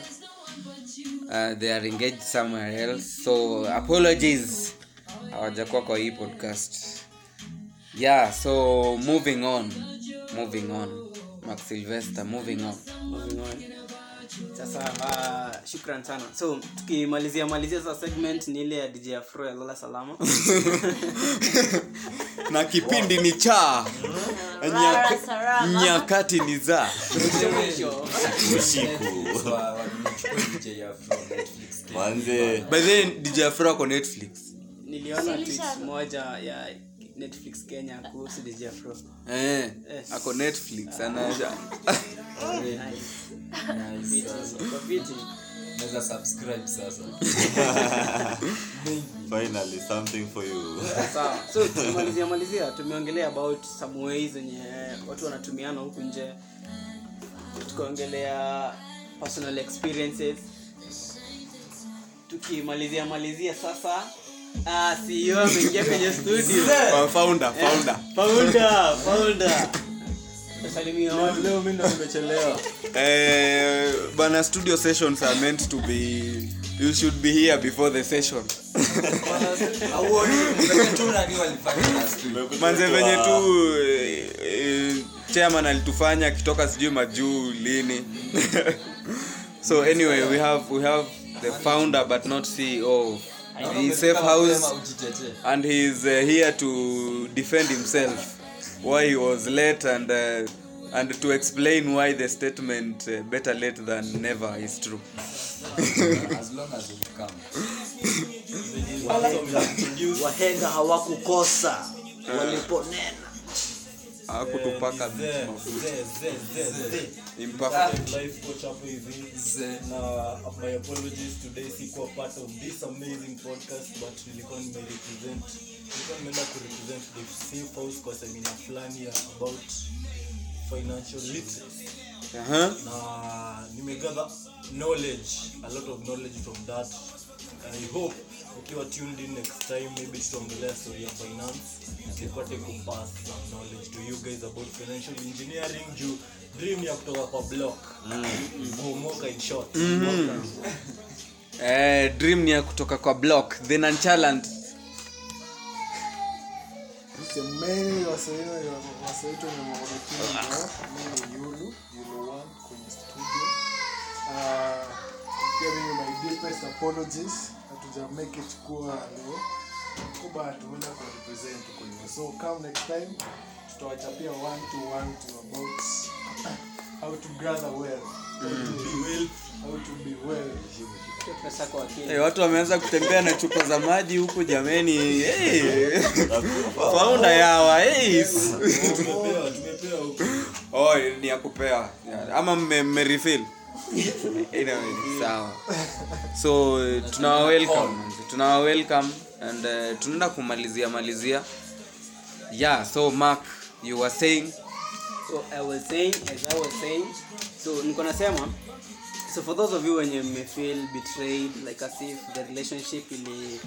Uh, they are engaged somewhere else. So apologies. Hawajakuwa kwa hii podcast. Yeah so moving on. Moving on. Max sylvester moving on. Moving on. Sasa uh, shukran sana. So tukimalizia malizia sa segment ni ile ya dj afro ya lala salama. [laughs] Na kipindi ni cha. Nyakati ni za. [laughs] Manze. By then dj afro ako netflix. Niliona tweet moja ya netflix kenya kuhusu dj afro. Eh, ako netflix anaja. [laughs] Kwa viti. naweza subscribe sasa. [laughs] Finally something for you. Sawa. So tumalizia malizia. Tumeongelea about some ways zenye watu wanatumiana huku nje. Tukaongelea personal experiences. Tukimalizia malizia sasa CEO ameingia kwenye studio. Founder founder. Founder founder. Leo mimi ndo nimechelewa. Eh, bana studio sessions are meant to be you should be here before the session. Manze venye tu eh, chairman alitufanya akitoka sijui majuu lini. [laughs] So anyway we have we have the founder but not ceo the safe house and he is uh, here to defend himself. Why he was late and uh, and to explain why the statement uh, better late than never is true. As long as it comes. Wahenga hawakukosa. Waliponena hakutupaka imperfect life coach hapo hivi. Na my apologies today sikuwa part of this amazing podcast but nilikuwa nimerepresent. Nilikuwa nimeenda kurepresent the safe house kwa semina fulani ya about financial literacy. Uh-huh. na nimegather knowledge a lot of knowledge from that i hope ukiwa tuned in next time maybe tutaongelea story ya finance. Nipate kupass some knowledge to you guys about financial engineering juu dream ya kutoka kwa block. Kuomoka in short. Eh, dream ni ya kutoka kwa block. The nonchalant. Semeni ni maorekini mimi yulu yulu one kwenye studio. Ah, mimi my deepest apologies. Hatuja make it kuwa leo. Kuba tumeenda kwa represent kwenye. So come next time. Tutawachapia one to one to about [coughs] how to gather well. How to be well. How to be well. Pesa kwa akili. Hey, watu wameanza kutembea na chupa za maji huku jameni. Hey. faunda yawa hey. tumepewa tumepewa huko. Oh, ni ya kupea. Ama mme- [laughs] so tunawatunawawelcome tunawa welcome tunawa welcome and uh, tunaenda kumalizia malizia. Yeah so mark you were saying? So i was saying as i was saying so niko nasema so for those of you wenye mmefeel betrayed like as if the relationship ili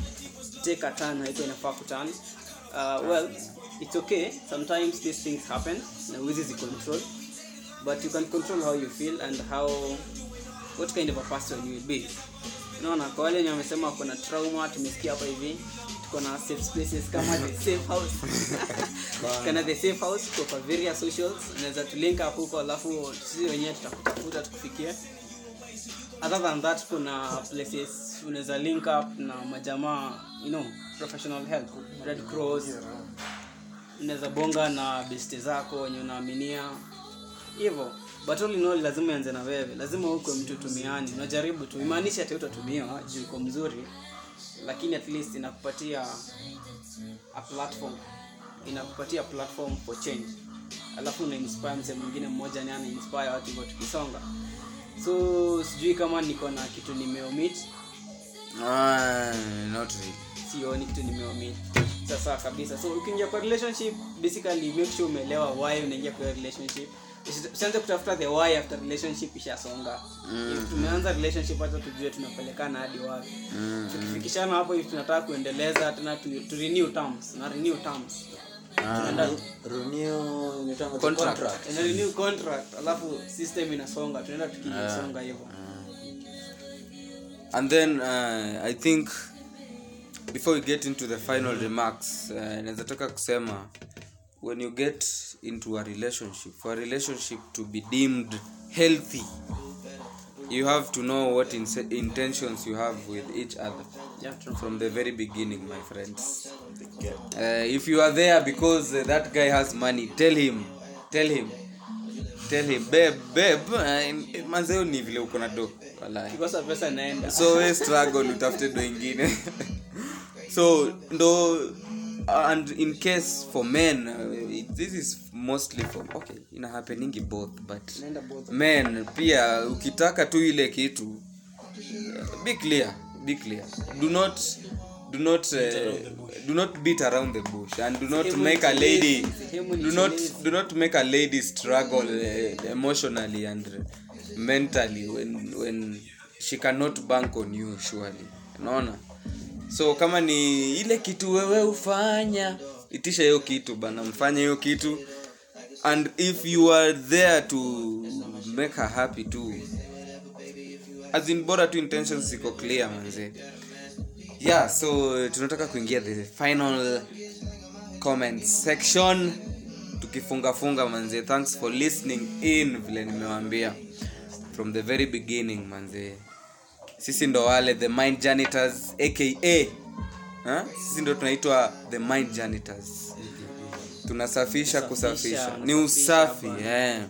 take a turn haiko inafaa kuturn uh, well it's okay. Sometimes these things happen na wizi zi control but you can control how you feel and how what kind of a person you will be. Unaona kwa wale wenye wamesema kuna trauma tumesikia hapa hivi tuko na safe spaces kama the [laughs] safe house. Kana the safe house tuko kwa various socials unaweza tulink up huko alafu sisi wenyewe tutakutafuta tukufikie. Other than that kuna places unaweza link up na majamaa you know professional help. Red cross. Unaweza bonga na beste zako wenye unaaminia hivyo but all in all lazima ianze na wewe. Lazima ukwe mtu tumiani. Unajaribu tu. Imaanisha ati utatumiwa juu uko mzuri lakini at least inakupatia a platform. Inakupatia platform for change. Alafu una inspire mse mwingine mmoja ni ana inspire watu hivyo tukisonga. So sijui kama niko na kitu nimeomit. Ah, not really. sioni kitu nimeomit. Sasa kabisa. So ukiingia kwa relationship basically make sure umeelewa why unaingia kwa relationship usianze kutafuta the why after relationship ishasonga. If tumeanza relationship hata tujue tunapelekana hadi wapi. Tukifikishana hapo hivi tunataka kuendeleza tena tu, tu renew terms na renew terms. Tunaenda renew Contract. contract. renew contract alafu system inasonga tunaenda tukisonga hivyo. And then uh, i think before we get into the final remarks uh, naweza taka kusema when you get into a relationship for a relationship to be deemed healthy you have to know what in- intentions you have with each other. Yeah true. From the very beginning my friends. Uh, if you are there because uh, that guy has money tell him tell him tell him babe babe uh, manzeo ni vile uko na do so we struggle utafute do ingine [laughs] so ndo and in case for men uh, it- this is mostly for okay ina happeningi both but both. men pia ukitaka tu ile kitu uh, be clear be clear. Do not do not uh, do not beat around the bush and do not make a lady do not do not make a lady struggle uh, emotionally and mentally when when she cannot bank on you surely. Unaona so kama ni ile kitu wewe ufanya itisha hiyo kitu bana mfanye hiyo kitu. And if you are there to make her happy too as in bora tu intentions ziko clear manze. Yeah so tunataka kuingia the final comment section tukifungafunga manze. Thanks for listening in vile nimewambia. From the very beginning manze sisi ndo wale the mind janitors aka ha? sisi ndo tunaitwa the mind janitors. Tunasafisha kusafisha. Ni usafi yeah.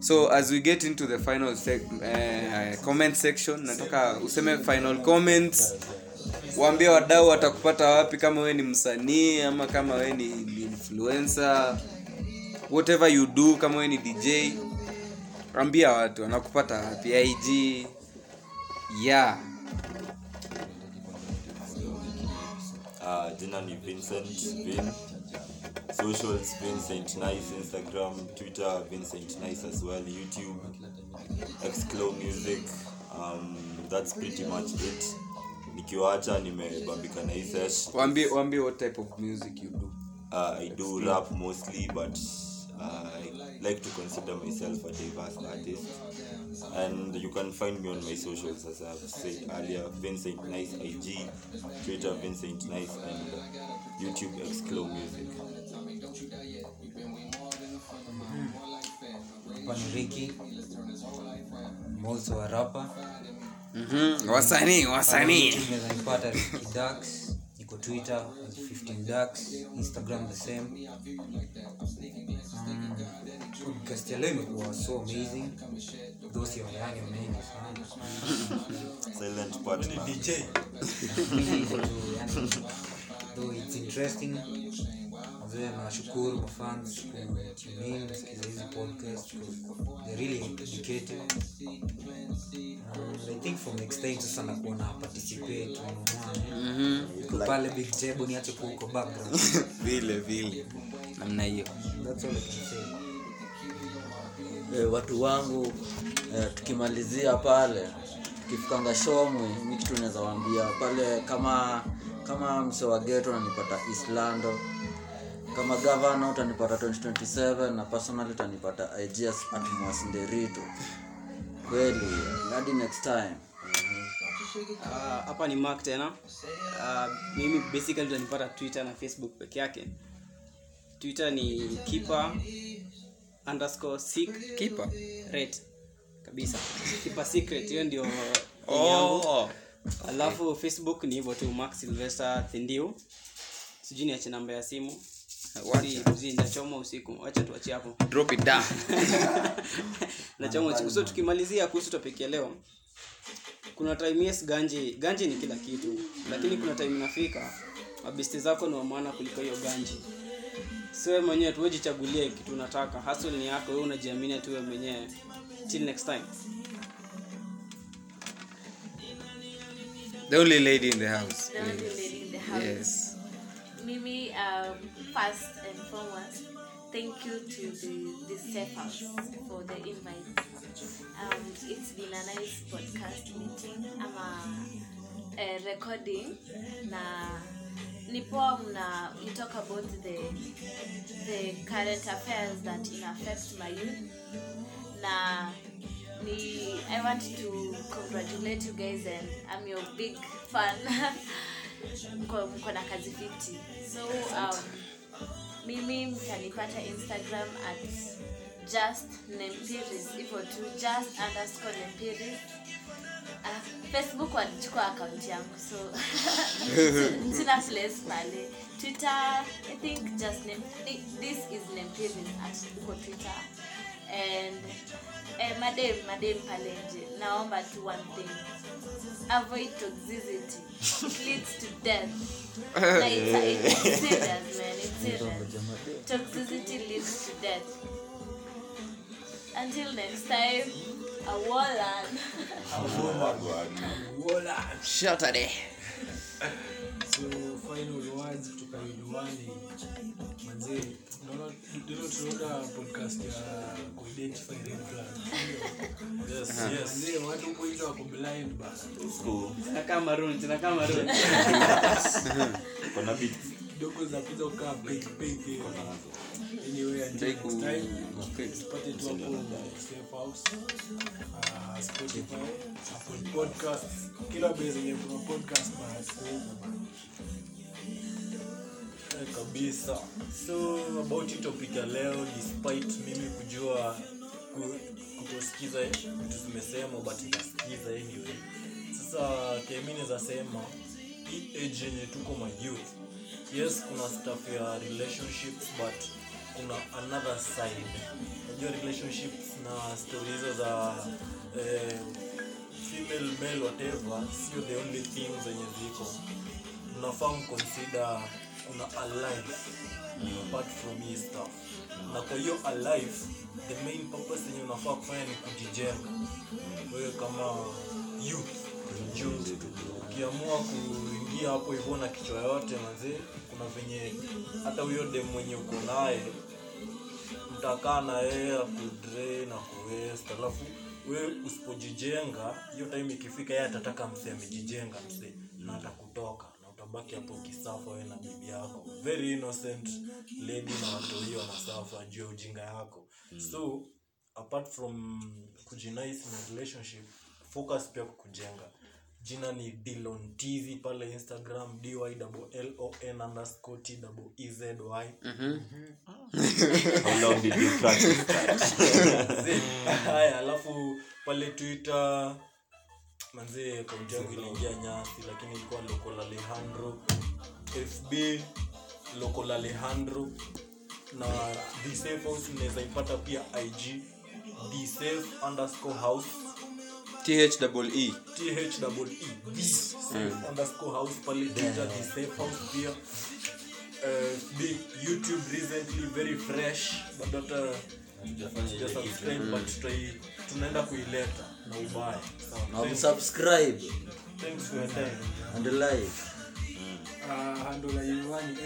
so as we get into the final sec- eh, comment section nataka useme final comments. Waambie wadau watakupata wapi kama wewe ni msanii ama kama we ni ni influencer. Whatever you do kama wewe ni dj ambia watu wanakupata wapi? Ig yeah Uh, jina ni Vincent Vin. Socials Vincent Nice, Instagram, Twitter Vincent Nice as well, YouTube, Xclo Music. Um, that's pretty much it. Nikiwaacha nimebambika na hii sesh. waambie waambie what type of music you do Uh, I do rap mostly, but uh, I like to consider myself a diverse artist. And you can find me on my socials, as I've said earlier Vincent Nice IG, Twitter Vincent Nice, and YouTube Exclo Music. Panriki, ni Ricky I'm also a rapper mm-hmm. wasanii wasanii unaweza nipata Ricky Dax niko Twitter as 15 Dax Instagram the same um, podcast ya leo imekuwa so amazing those ya mengi sana. Silent partner. DJ. Hivyo tu, yani, though it's interesting. Mzee, nawashukuru mafans kutune kusikiza hizi podcast 'cause really educative Um, I think from next time sasa nakuwa na participate unaona. Uko pale big table niache background. [laughs] Vile vile. Namna hiyo. That's all I can say. Eh, watu wangu eh, tukimalizia pale tukifikanga shomwe mi kitu naweza wambia pale kama kama mse wa geto nanipata islando kama gavana utanipata 2027 na personal utanipata igs atmos nderito kweli hadi next time hapa. Uh, ni mark tena Uh, mimi basically utanipata twitter na facebook peke yake twitter ni keeper underscore sick Keeper? rate kabisa. Kipa secret hiyo ndio Oh. alafu facebook ni hivyo tu max silvester thindiu. Sijui niache namba ya simu. Si- si, ndachoma usiku. Wacha tuachie hapo. Drop it down. [laughs] nachoma usiku. So tukimalizia kuhusu topic ya leo kuna time yes ganji ganji ni kila kitu. Lakini kuna time inafika mabesti zako ni wamaana kuliko hiyo ganji. Siwe mwenyewe tuwejichagulie kitu unataka. Hasl ni yako wewe unajiamini tu wewe mwenyewe till next time The only lady in the house. The only lady in the house. Yes. Mimi, um, first and foremost, thank you to the, the staff for the invite. Um, it's been a nice podcast meeting. I'm a, a recording. Na ni poa mna you talk about the the current affairs that in affect my youth na ni i want to congratulate you guys and i'm your big fan. [laughs] Mko na kazi fiti so um, mimi mtanipata instagram at just nempiris hivyo tu just underscore nempiris. Uh, facebook walichukua akaunti yangu so [laughs] sina [laughs] place pale. Twitter i think just name, this is nempiris at uko twitter and eh, madem madem pale nje naomba tu one thing. Avoid toxicity. It leads to death. [laughs] Na it's, it's serious man it's serious. toxicity leads to death. Until next time a wallan Saturday. so final words kutoka Iluwani manzee ndio tunaona podcast ya kuidentify red flags Yes, yes. manzee watu huko nje wako blind bana zinakaa maroon zinakaa maroon Kuna bit kidogo za kuja kukaa peke peke anyway Try ku- tupate tu hapo safe house. Uh, Spotify. Apple podcast kila base yenye kuna podcast bana kabisa. So about hii topic ya leo despite mimi kujua kutosikiza vitu zimesema but nitasikiza anyway. Sasa kemi sema hii age yenye tuko mayouth, yes kuna stuff ya relationships but kuna another side. Unajua relationships na story hizo za eh, female male whatever sio the only thing zenye ziko. Unafaa mconsider kuna a mm. apart from hii stuff na kwa hiyo alive the main purpose yenye unafaa kufanya ni kujijenga wewe kama youth ukiamua kuingia hapo hivyo na kichwa yote mazee kuna venye hata huyo dem mwenye uko naye mtakaa na yeye akudre na kuwest alafu we usipojijenga hiyo time ikifika yeye atataka msee amejijenga mse na na utabaki hapo ukisafa wewe na bibi yako. Very innocent lady na watu hiyo wanasafa juu ya ujinga yako. So apart from kujinaisi na relationship focus pia kujenga jina ni dilon tv pale instagram dylon underscore twy how long did you practice that? [laughs] [laughs] Haya alafu pale twitter manzee akaunti yangu iliingia nyasi lakini ilikuwa local alejandro. Fb local alejandro. Na the safe house unaweza ipata pia ig the safe underscore house. THEE. THEE the safe underscore house pale twitter the safe house pia. Uh, the youtube recently very fresh. But hata sija subscribe but try tunaenda kuileta na ubaya. Na Thanks- subscribe. Thanks for your time. And like. Uh, handle ya Iluwani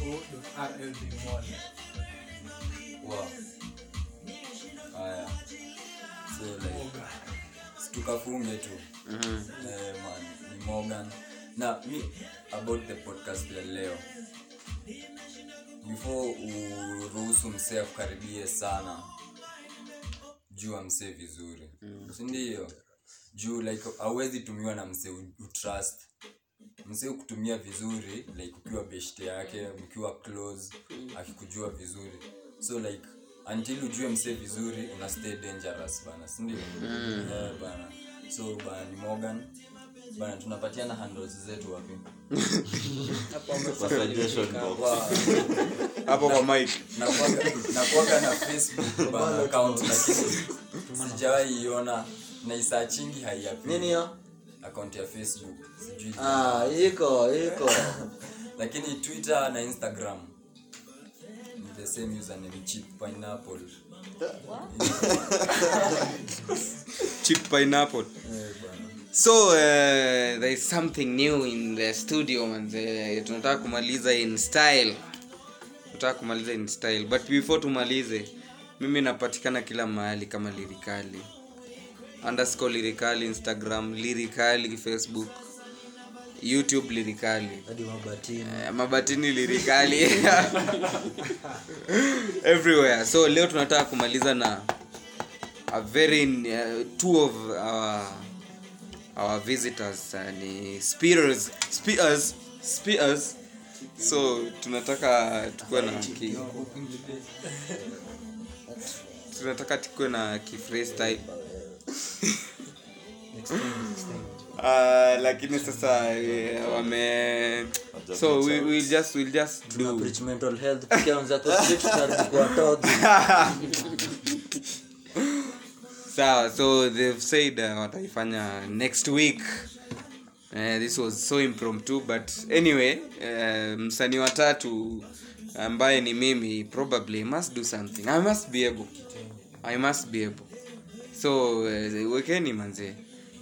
mwo.rldmol Wow. Haya. so like tukafunge tu. Eh, man, ni morgan. Na mi about the podcast ya leo. Before uruhusu msee akukaribie sana jua msee vizuri sindio juu like hauwezi tumiwa na mse utrust mse kutumia vizuri like ukiwa best yake mkiwa close akikujua vizuri. So like until ujue mse vizuri una stay dangerous bana. Sindio yeah, bana. So bana ni morgan bana tunapatiana handles zetu wapi? Hapo kwa mic. Nakuwaga- nakuwaga na facebook bana account lakini sijawahi iona. Na isachingi haiapi nini hiyo? Account ya facebook sijui. Ah, iko iko. [laughs] Lakini twitter na instagram. Ni the same username chip pineapple. Chip pineapple so uh, there is something new in the studio manze. Tunataka kumaliza in style. Tunataka kumaliza in style. But before tumalize mimi napatikana kila mahali kama lirikali. Underscore lirikali instagram lirikali facebook youtube lirikali. Hadi mabatini. Uh, mabatini lirikali. [laughs] Everywhere. So leo tunataka kumaliza na a very uh, two of our, our visitors uh, ni spears spears spears. So tunataka tukuwe na ki, tunataka tukuwe na ki type Uh, lakini sasa yeah, wame so we, we'll just we'll just do. mental health tukianza kwa kwa togi [laughs] sawa so they've said uh, wataifanya next week. Uh, this was so impromptu but anyway uh, msanii wa tatu ambaye ni mimi probably must do something. I must be able. I must be able. So uh, wekeni manze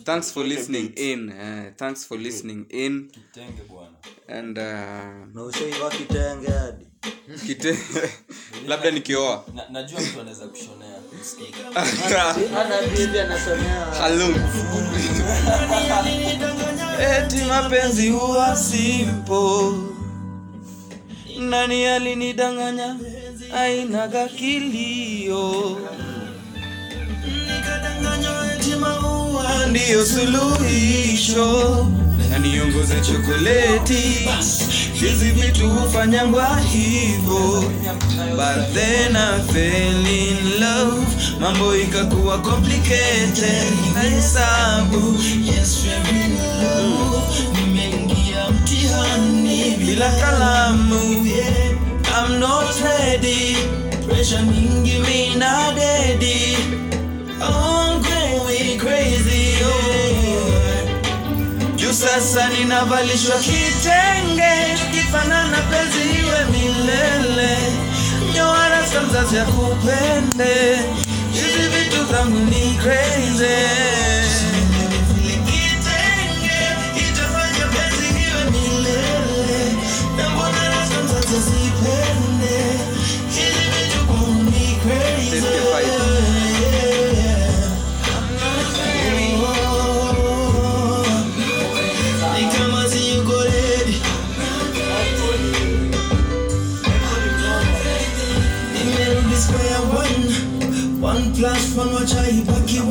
thanks for listening in uh, thanks for listening in. Bwana. And uh, na ushaiva kitenge hadi. kite [laughs] labda nikioa. Najua mtu anaweza kushonea usikie. [laughs] ana bibi anasomea Hello. [laughs] eti mapenzi huwa simpo. Nani alinidanganya? Ainaga kilio maua ndiyo suluhisho. Na niongoze chokoleti. Hizi vitu hufanyangwa hivyo. but then I fell in love. Mambo ikakuwa complicated. Hesabu nimeingia mtihani. Bila kalamu. I'm not ready. Pressure mingi mina dedi sasa ninavalishwa kitenge kifanana penzi iwe milele. Nyoarasa mzazi ya kupende hizi vitu zangu ni crazy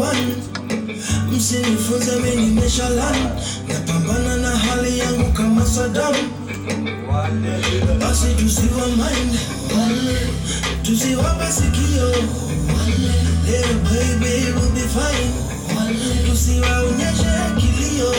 one. Msinifunze mimi nimeshalan. Napambana na hali yangu kama Saddam. Basi tusiwa mind. tusiwa basikio. Leo baby will be fine. Tusiwaonyeshe kilio.